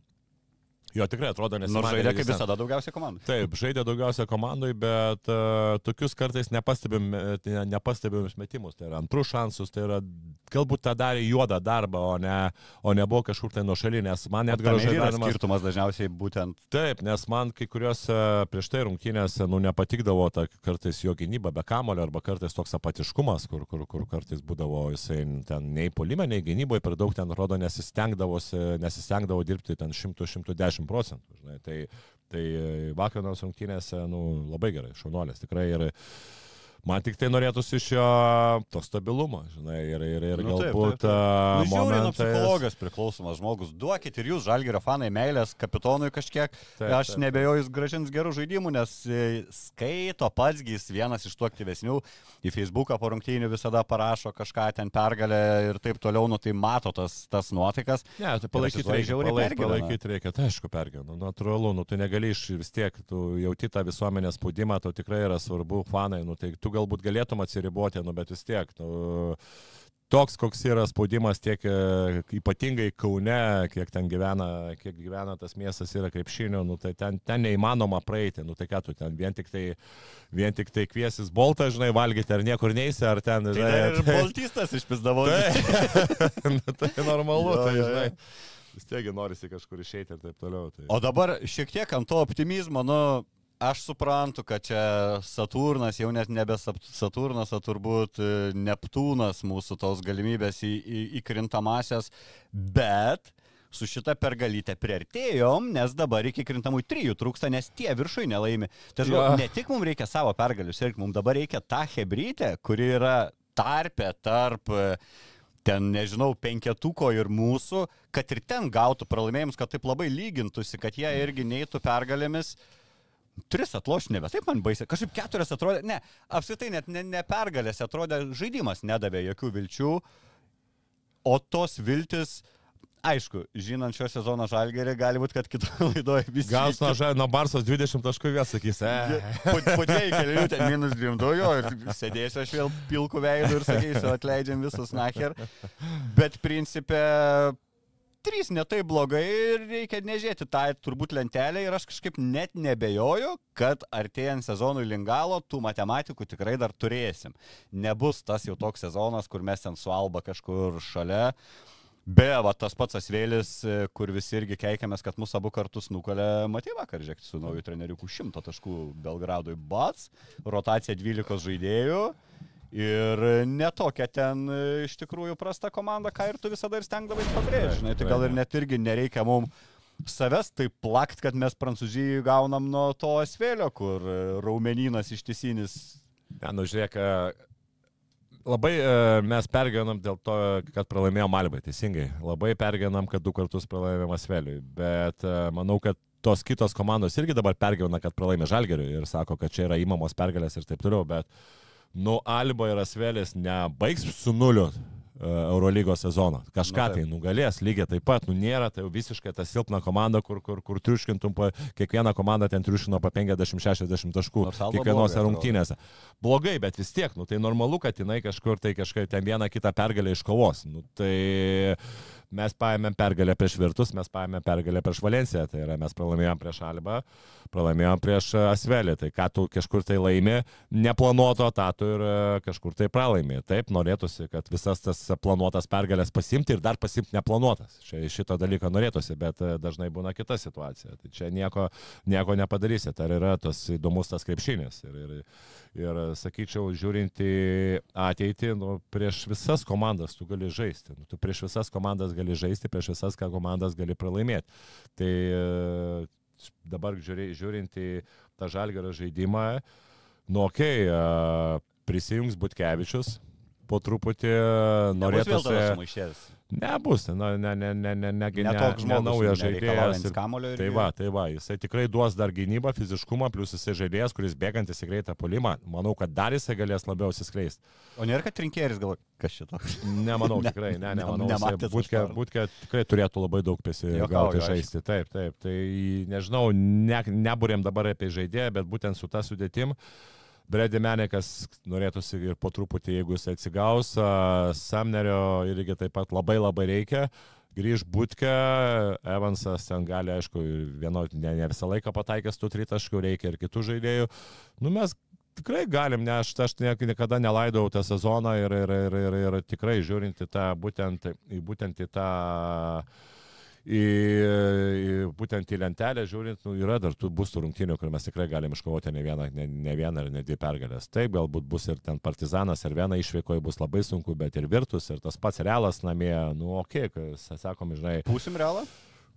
Jo tikrai atrodo Nors nesimatė. žaidė kaip visada daugiausiai komandų. Taip, žaidė daugiausia komandai, bet uh, tokius kartais nepastebim, e, ne, nepastebim metimus. Tai yra antrus šansus, tai yra galbūt tą darė juodą darbą, o ne, o nebuvo kažkur tai nuošaly, nes man net ir yra žaidimas- skirtumas dažniausiai būtent Taip, nes man kai kuriuose prieš tai rungtynėse, nu, nepatikdavo ta kartais jo gynyba be kamulio arba kartais toks apatiškumas, kur, kur, kur kartais būdavo jisai ten nei polime, nei gynyboje per daug ten rodo nesistengdavosi, nesistengdavo dirbti ten 100-110 procentų. Žinai. Tai, tai vakarinos rungtynėse, nu, labai gerai, šaunuolės tikrai ir man tik tai norėtųsi iš jo to stabilumo, žinai, ir, ir, ir Nu, taip, galbūt taip, a, Nu, žiūri, nuo momentais- psichologijos priklausomas žmogus. Duokit ir jūs, žalgerio fanai, meilės kapitonui kažkiek. Taip, Aš taip. nebejoju, jis gražins gerų žaidimų, nes e, skaito pats, jis vienas iš tų aktyvesnių. Į Facebooką po rungtynių visada parašo kažką ten pergalę ir taip toliau, nu tai mato tas, tas nuotaikas. Ne, tai Ir palaikyti reikia. Palaik, palaikyti reikia, tai aišku, pergyvenu. Nu, natūralu, nu, tu negali iš vis tiek, tu jauti tą visuomenės spaudimą, tau tikrai yra svarbu, fanai, nu, tai tu galbūt galėtum atsiriboti, nu, bet vis tiek. Nu, Toks, koks yra spaudimas tiek e, ypatingai Kaune, kiek ten gyvena, kiek gyvena tas miestas yra krepšinio, nu, tai ten, ten neįmanoma praeiti, nu tai ką tu ten vien tik tai, vien tik tai kviesis boltą, žinai, valgyti ar niekur neisi, ar ten, Tai žinai, ir tai- baltistas išpizdavo. Tai, nu, tai normalu, Jo, tai žinai. Vis tiek norisi kažkur išeiti ir taip toliau. Tai. O dabar šiek tiek ant to optimizmo, nu, aš suprantu, kad čia Saturnas, jau net nebe Saturnas, o turbūt e, Neptūnas mūsų tos galimybės į, į, įkrintamasias, bet su šita pergalytė priartėjom, nes dabar iki krintamųjų trijų trūksta, nes tie viršui nelaimi. Tai Jo. galvoju, ne tik mums reikia savo pergalių sirgti, mums dabar reikia tą hebrytę, kuri yra tarpė tarp e, ten, nežinau, penketuko ir mūsų, kad ir ten gautų pralaimėjimus, kad taip labai lygintųsi, kad jie irgi neįtų pergalėmis. Tris atloš nebe, taip man baisiai. Kažkaip keturias atrodė, ne, apskritai net ne, ne pergalės, atrodė, žaidimas nedavė jokių vilčių, o tos viltis, aišku, žinant šio sezono žalgerį, gali būti, kad kitoje laidoje visi... Gal nuo, ža- nuo Barsos 20 taškų vėl sakys, e. Po, po dviejų kelių ten minus dviem daujo ir sėdėsiu aš vėl pilku veidu ir sakysiu, atleidžiam visus nacher. Bet principė, trys netai blogai ir reikia nežiūrėti tą turbūt lentelę ir aš kažkaip net nebejoju, kad artėjant sezonui lingalo tų matematikų tikrai dar turėsim. Nebus tas jau toks sezonas, kur mes ten su Alba kažkur šalia. Be, va, tas pats Asvėlis, kur visi irgi keikiamės, kad mūsų abu kartus nukalė, matai vakar, žiūrėk, su nauju treneriu 100 taškų Belgradui Bats, rotacija 12 žaidėjų ir netokia ten e, iš tikrųjų prasta komanda, ką ir tu visada ir stengdavai pabrėžti. Žinai, tai gal ir net irgi nereikia mums savęs taip plakt, kad mes Prancūzijai gaunam nuo to Asvėlio, kur e, raumeninas ištisinis. Ne, nu žiūrėk, e, labai mes pergyvenam dėl to, kad pralaimėjom Albai, teisingai. Labai pergyvenam, kad du kartus pralaimėjom Asveliui. Bet manau, kad tos kitos komandos irgi dabar pergyvena, kad pralaimė Žalgeriui ir sako, kad čia yra įmamos pergalės ir taip toliau. Bet, nu, Alba ir Asvelis nebaigs su nuliu. e, Eurolygos sezono. Kažką Nu, tai nugalės lygiai taip pat, nu nėra tai visiškai ta silpna komanda, kur, kur, kur triuškintum, pa, kiekviena komanda ten triuškino po 50-60 taškų kiekvienose rungtynėse blogai, bet vis tiek, nu, tai normalu, kad jinai kažkur tai kažkaip ten vieną kitą pergalę iškovos. Nu, tai mes paėmėm pergalę prieš Virtus, mes paėmėm pergalę prieš Valenciją, tai yra mes pralaimėjom prieš Albą, pralaimėjom prieš e, Asvelį, tai ką tu kažkur tai laimi, neplanuoto, tą tu ir e, kažkur tai pralaimi. Taip, norėtųsi, kad visas tas planuotas pergalės pasimti ir dar pasimti neplanuotas. Čia šito dalyko norėtųsi, bet e, dažnai būna kita situacija. Tai čia nieko, nieko nepadarysi, tai yra tas įdomus tas krepšinis. Ir, ir, Ir sakyčiau, žiūrint į ateitį, nu, prieš visas komandas tu gali žaisti. Nu, tu prieš visas komandas gali žaisti, prieš visas komandas gali pralaimėti. Tai e, dabar žiūri, žiūrint į tą žalgerio žaidimą, nu, okei, okay, prisijungs Butkevičius, po truputį norėtųsi... Nebus, na, ne, ne, ne, ne, ne, ne, Ne ne naujas žaidėjas. ir- Tai va, tai va, jisai tikrai duos dar gynybą, fiziškumą, plus jisai žaidėjas, kuris bėgantis į greitą polimą. Manau, kad dar jisai galės labiau atsiskleisti. O nėra, kad rinkėjas galvoja, kas šito. Nemanau, Ne- tikrai, ne, ne- nemanau. aš Būtkė, būtkė tikrai turėtų labai daug aišku. žaisti. Taip, taip. Tai nežinau, ne, neburėm dabar apie žaidėją, bet būtent su ta sudėtim. Bredi Menekas norėtųsi ir po truputį, jeigu jis atsigaus, Samnerio irgi taip pat labai labai reikia. Grįž būtkę, Evansas ten gali, aišku, vieno, ne, ne visą laiką pataikęs tų tritaškių, reikia ir kitų žaidėjų. Nu, mes tikrai galim, ne, aš, aš niek- niekada nelaidau tą sezoną ir, ir, ir, ir, ir tikrai žiūrint į tą, būtent, į, būtent į tą į, į, būtent į lentelę žiūrint, nu, yra dar tų bus tų rungtynių, kur mes tikrai galim iškovoti ne vieną, ne, ne vieną ar ne dvi pergalės. Taip, galbūt bus ir ten partizanas, ir viena išvykoje bus labai sunku, bet ir virtus, ir tas pats realas namie, nu, okei, okay, sakom, žinai, Pusim realą?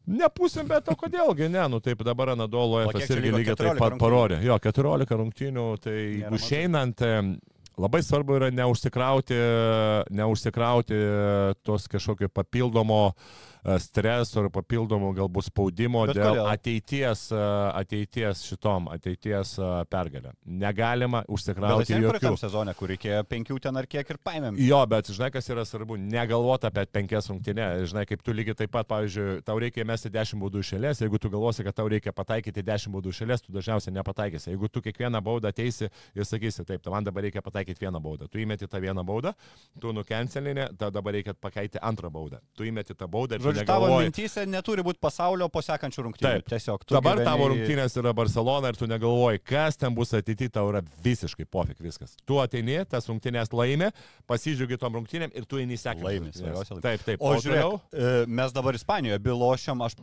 Nepusim, bet o kodėlgi ne, nu taip dabar Anadolo FS irgi lygiai taip 14 pat rungtynių? parodė. Jo, 14 rungtynių, tai jeigu išeinant, labai svarbu yra neužsikrauti, neužsikrauti tos kažkokio papildomo e, streso ir papildomo galbūt spaudimo Bet dėl kodėl? ateities, e, ateities šitom, ateities e, pergalę. Negalima užsikrauti atsiprašau, jokių. tam sezone, kur reikėjo penkių ten ar kiek ir paėmėm. Jo, bet žinai, kas yra svarbu, negalvoti apie penkias rungtynės. Žinai, kaip tu lygiai taip pat, pavyzdžiui, tau reikia mesti 10 baudų išėlės, jeigu tu galvosi, kad tau reikia pataikyti 10 baudų išėlės, tu dažniausiai nepataikysi. Jeigu tu kiekvieną baudą ateisi ir sakysi, taip, tai man dabar reikia pataikyti vieną baudą. Tu įmeti tą vieną baudą, tu nukencelinė, tada dabar reikia pakeisti antrą baudą. Tu įmeti tą baudą ir Žodžiu, tavo mintyse neturi būti pasaulio po sekančių rungtynių. Taip. Tiesiog Dabar gyveni- tavo rungtynės yra Barcelona ir tu negalvoji, kas ten bus ateityje, tau yra visiškai pofik viskas. Tu ateini, tas rungtynės laimi, pasižiūrėgi tom rungtynėm ir tu eini sekančią. Svarbiausia. Taip, taip. O toliau- žiūrėk, e, mes dabar Ispanijoje bylošiam, aš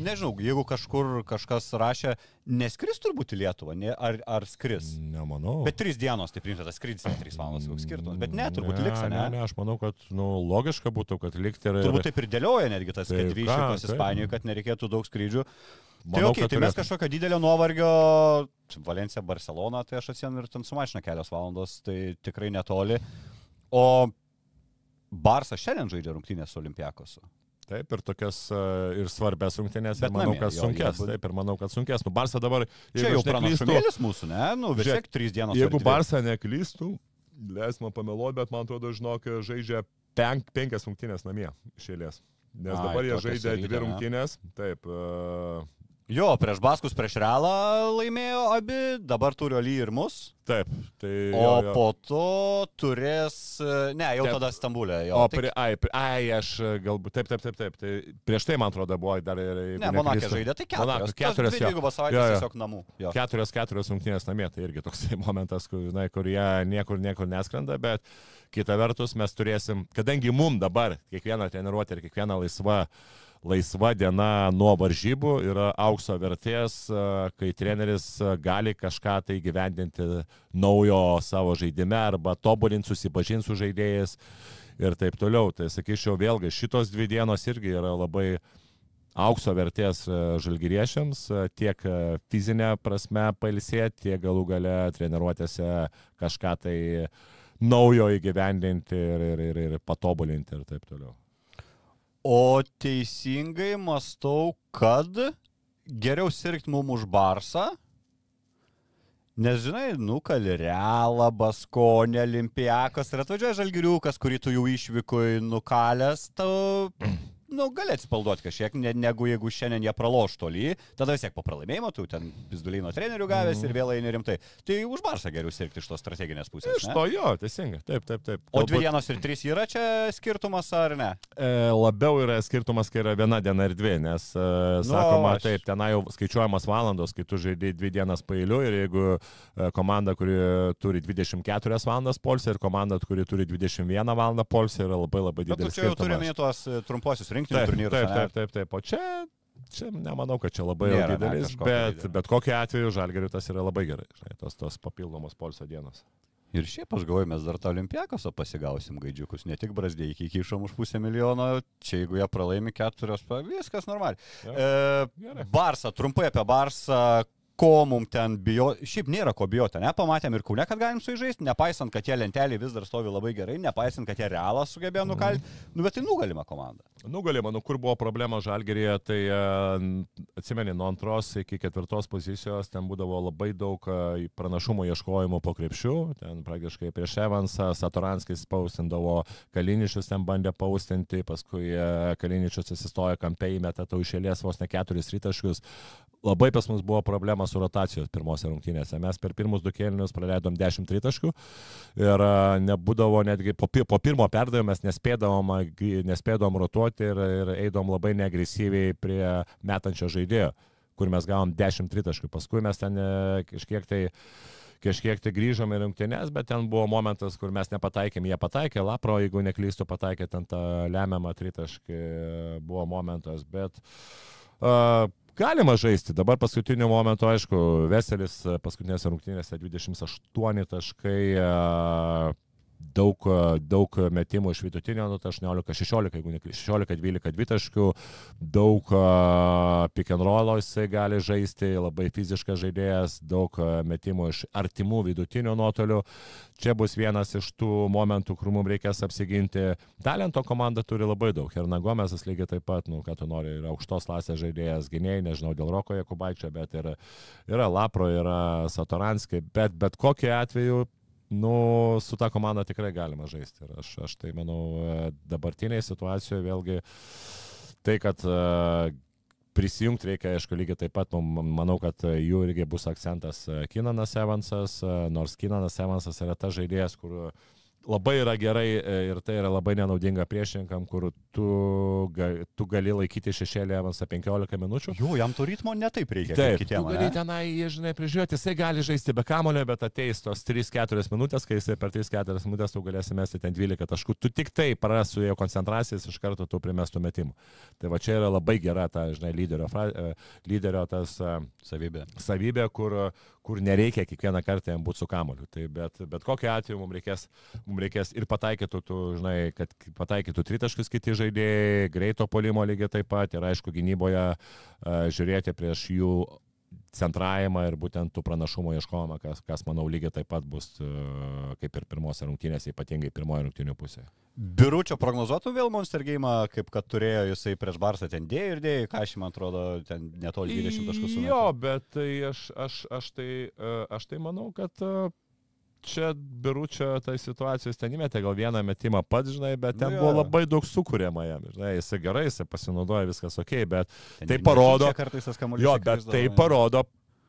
nežinau, jeigu kažkur kažkas rašė, neskris turbūt į Lietuvą, ne, ar, ar skris. Nemanau. Bet trys dienos, tai priimta tas skrydis, ne trys valandos koks skirtumas. Bet ne, turbūt liks, ne? Ne, ne, aš manau, kad nu, logiška būtų, kad likti ir... Turbūt taip ir dėlioja netgi tas, kad Taip, išvykos taip. Ispanijoje, kad nereikėtų daug skrydžių. Tai, Manau, okay, kad tai mes kažkokio didelio nuovargio, Valencija, Barcelona, tai aš atsienu ir ten su mašina kelios valandos, tai tikrai netoli. O Barsa šiandien žaidžia rungtynės su Olimpiakosu. Taip, ir tokias e, ir svarbės rungtynės, Bet ir manau, kad jie bu- Taip, ir manau, kad sunkės. Nu, Barsa dabar... Čia jau pranašumėlis mūsų, ne? Nu, vis tiek trys dienos. Jeigu. Barsa neklystų, leis man pameluoti, bet man atrodo, žinok, žaidžia penk, penkias rungtynės namie išėlės. Nes Ai, dabar jie žaidė dvi rungtynės. Taip. Uh, Jo, prieš Baskus, prieš Realą laimėjo abi, dabar turi Oly ir mus. taip. Tai, O jo, jo. po to turės, ne, jau Taip. tada Stambulė. Jo, O, tik- prie, ai, prie, ai, aš e, galbūt, taip, taip, taip, taip. Tai prieš tai, man atrodo, buvo dar ir... Ne, Monakė žaidė, tai keturios. keturios, jo. Dvigubos savaitės tiesiog namų. Jo. keturios, keturios rungtynės namie, tai irgi toks momentas, kur, na, kur jie niekur, niekur neskrenda, bet kita vertus mes turėsim, kadangi mum dabar kiekviena treniruotė ir kiekviena laisva, laisva diena nuo varžybų yra aukso vertės, e, kai treneris e, gali kažką tai gyvendinti naujo savo žaidime arba tobulinti, susipažinti su žaidėjais ir taip toliau. Tai sakyčiau, vėlgi, šitos dvi dienos irgi yra labai aukso vertės e, žalgyriešiams, tiek fizinė prasme pailsėti, tiek galų gale treniruotėse kažką tai naujo įgyvendinti ir, ir, ir, ir patobulinti ir taip toliau. O teisingai mastau, kad geriau sirgti mum už Barsą. Nes žinai, nukali Realą, Baskonę, Olimpiakas ir atvažiuoja Žalgiriukas, kurį tu jau išvykui nukalęs, tau, nu, gali atsipalduoti kažkiek, ne, negu jeigu šiandien jie praloš tolį, tada vis tiek po pralaimėjimo tu ten vizdulino trenerių gavęs ir vėl eini rimtai. Tai už Barsą geriau sirgti iš tos strateginės pusės. Iš ne? to jo, teisingai, taip, taip, taip. O dvi dienos ir trys yra čia skirtumas ar ne? e, labiau yra skirtumas, kai yra viena diena ir dvi, nes, e, sakoma, aš- taip, tenai jau skaičiuojamas valandos, kai tu žaidži dvi dienas pailiu ir jeigu e, komanda, kuri turi 24 valandas polsį ir komanda, kuri turi 21 valandą polsį, yra labai labai Bet tu didelis čia jau turime tuos e, trumposius rinktinių Taip, turnyrus. taip, taip, taip, taip. O čia, čia nemanau, kad čia labai Nėra, ne, didelis, kažkokio bet, didelio. bet kokiu atveju žalgeriu tas yra labai gerai, žinai, tos, tos papildomos polsio dienos. Ir šiaip aš galvoju, mes dar tą olimpiakosą pasigausim gaidžiukus, ne tik brazdė iki kišom už pusę milijono, čia jeigu jie pralaimi keturios, viskas normaliai. Jo, E. Barsą, trumpai apie Barsą, ko mums ten bijo, šiaip nėra ko bijoti, ne, pamatėm ir kūne, kad galim su jais žaisti, nepaisant, kad tie lenteliai vis dar stovi labai gerai, nepaisant, kad jie realą sugebėjo nukalti, mm. nu bet tai nugalima komanda. Nugalima, nu kur buvo problema Žalgerėje, tai uh, atsimeni, nuo antros iki ketvirtos pozicijos ten būdavo labai daug uh, pranašumo ieškojimo po krepšių, ten praktiškai prieš Evansą Satoranskis paustindavo, Kaliničius ten bandė paustinti, paskui uh, Kaliničius atsistoja kampei, metą tau išėlės vos ne keturis rytaškius. Labai pas mus buvo problema su rotacijos pirmose rungtynėse. Mes per pirmus du kėlinius praleidom 10 tritaškų ir nebūdavo netgi po, po pirmo perdavimo mes nespėdavom, nespėdavom rotuoti ir, ir eidom labai neagresyviai prie metančio žaidėjo, kur mes gavom 10 tritaškų. Paskui mes ten e, kažkiek tai kažkiek tai grįžom į rungtynės, bet ten buvo momentas, kur mes nepataikėm, jie pataikė, Lapro, jeigu neklystu, pataikė ten tą lemiamą tritaškį, buvo momentas, bet uh, Galima žaisti. Dabar paskutiniu momentu, aišku, Veselis paskutinėse rungtynėse 28 taškai, daug, daug metimų iš vidutinio, nu, 18, 16, jeigu ne 16, 12 dvitaškių, daug pick and rollo jisai gali žaisti, labai fiziškas žaidėjas, daug metimų iš artimų vidutinio nuotolių. Čia bus vienas iš tų momentų, kur mums reikės apsiginti. Talento komanda turi labai daug. Ir Nagomesas lygiai taip pat, nu, ką tu nori, yra aukštos klasės žaidėjas, gynėjai, nežinau dėl Roko Jakubaičio, bet yra, yra Lapro, yra Satoranskiai, bet bet kokiu atveju nu, su ta komanda tikrai galima žaisti. Ir aš, aš tai manau, e, dabartiniai situacijoje vėlgi tai, kad uh, prisijungti reikia, aišku, lygiai taip pat, manau, kad jų irgi bus akcentas e, Kinanas Evansas, nors Kinanas Evansas yra ta žaidėjas, kur labai yra gerai e, ir tai yra labai nenaudinga priešininkam, kur tu, ga, tu gali laikyti šešėlį Evansą 15 minučių. Jų, jam to ritmo netaip reikia. Taip, kitiem, gali tenai, žinai, prižiūrėti, jisai gali žaisti be kamulio, bet ateis tos 3-4 minutės, kai jisai per 3-4 minutės tu galėsi mesti ten 12 taškų, tu tik tai prarasų jo koncentracijas, iš karto tu primestų metimų. Tai va čia yra labai gera ta, žinai, lyderio, e, lyderio tas e, savybė, savybė kur, kur nereikia kiekvieną kartą jam būti su kamuoliu. Tai bet, bet kokiu atveju mums reikės, mums reikės ir pataikytų, tu, žinai, kad pataikytų tritaškus kiti žaidėjai, greito polimo lygiai taip pat ir aišku gynyboje uh, žiūrėti prieš jų centravimą ir būtent tų pranašumų ieškojimą, kas, kas manau lygiai taip pat bus uh, kaip ir pirmose rungtynėse, ypatingai pirmoje rungtynių pusėje. Biručio prognozuotų vėl Monster Game, kaip kad turėjo jisai prieš Barsą ten dėjo ir dėjo, ką aš man atrodo, ten netoli 20 taškų. Jo, bet tai aš, aš, aš, tai, e, aš tai manau, kad e, čia Biručio tai situacijos ten įmetė gal vieną metimą pats, žinai, bet ten nu, buvo labai daug sukūrėma jam, žinai, jisai gerai, jisai pasinaudoja, viskas ok, bet ten tai parodo, jo, bet tai parodo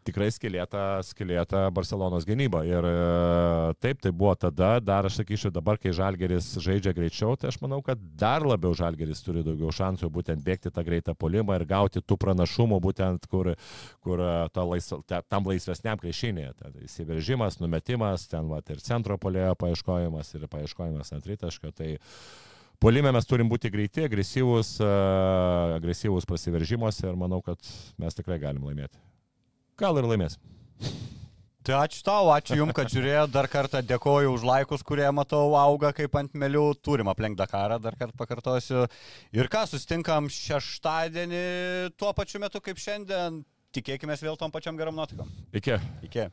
tikrai skilėta, skilėta Barcelonos gynyba. Ir e, taip, tai buvo tada, dar aš sakyčiau, dabar, kai Žalgeris žaidžia greičiau, tai aš manau, kad dar labiau Žalgeris turi daugiau šansų būtent bėgti tą greitą polimą ir gauti tų pranašumų, būtent kur, kur e, lais, tam laisvesniam krešinėje. Įsiveržimas, numetimas, ten va, ir centro polėjo paieškojimas ir paieškojimas ant rytaškio. Tai, Polime mes turim būti greiti, agresyvūs, e, agresyvūs prasiveržimuose ir manau, kad mes tikrai galim laimėti gal ir laimės. Tai ačiū tau, ačiū Jums, kad žiūrėjau, dar kartą dėkoju už laikus, kurie matau auga kaip ant melių, turim aplenkti Dakarą, dar kartą pakartosiu. Ir ką, sustinkam šeštadienį tuo pačiu metu kaip šiandien, tikėkime vėl tom pačiam gerom nuotaikom. Iki. Iki.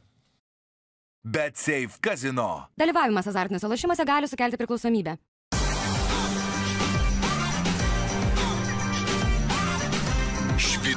Bet Safe Casino. Dalyvavimas azartiniuose lošimuose gali sukelti priklausomybę.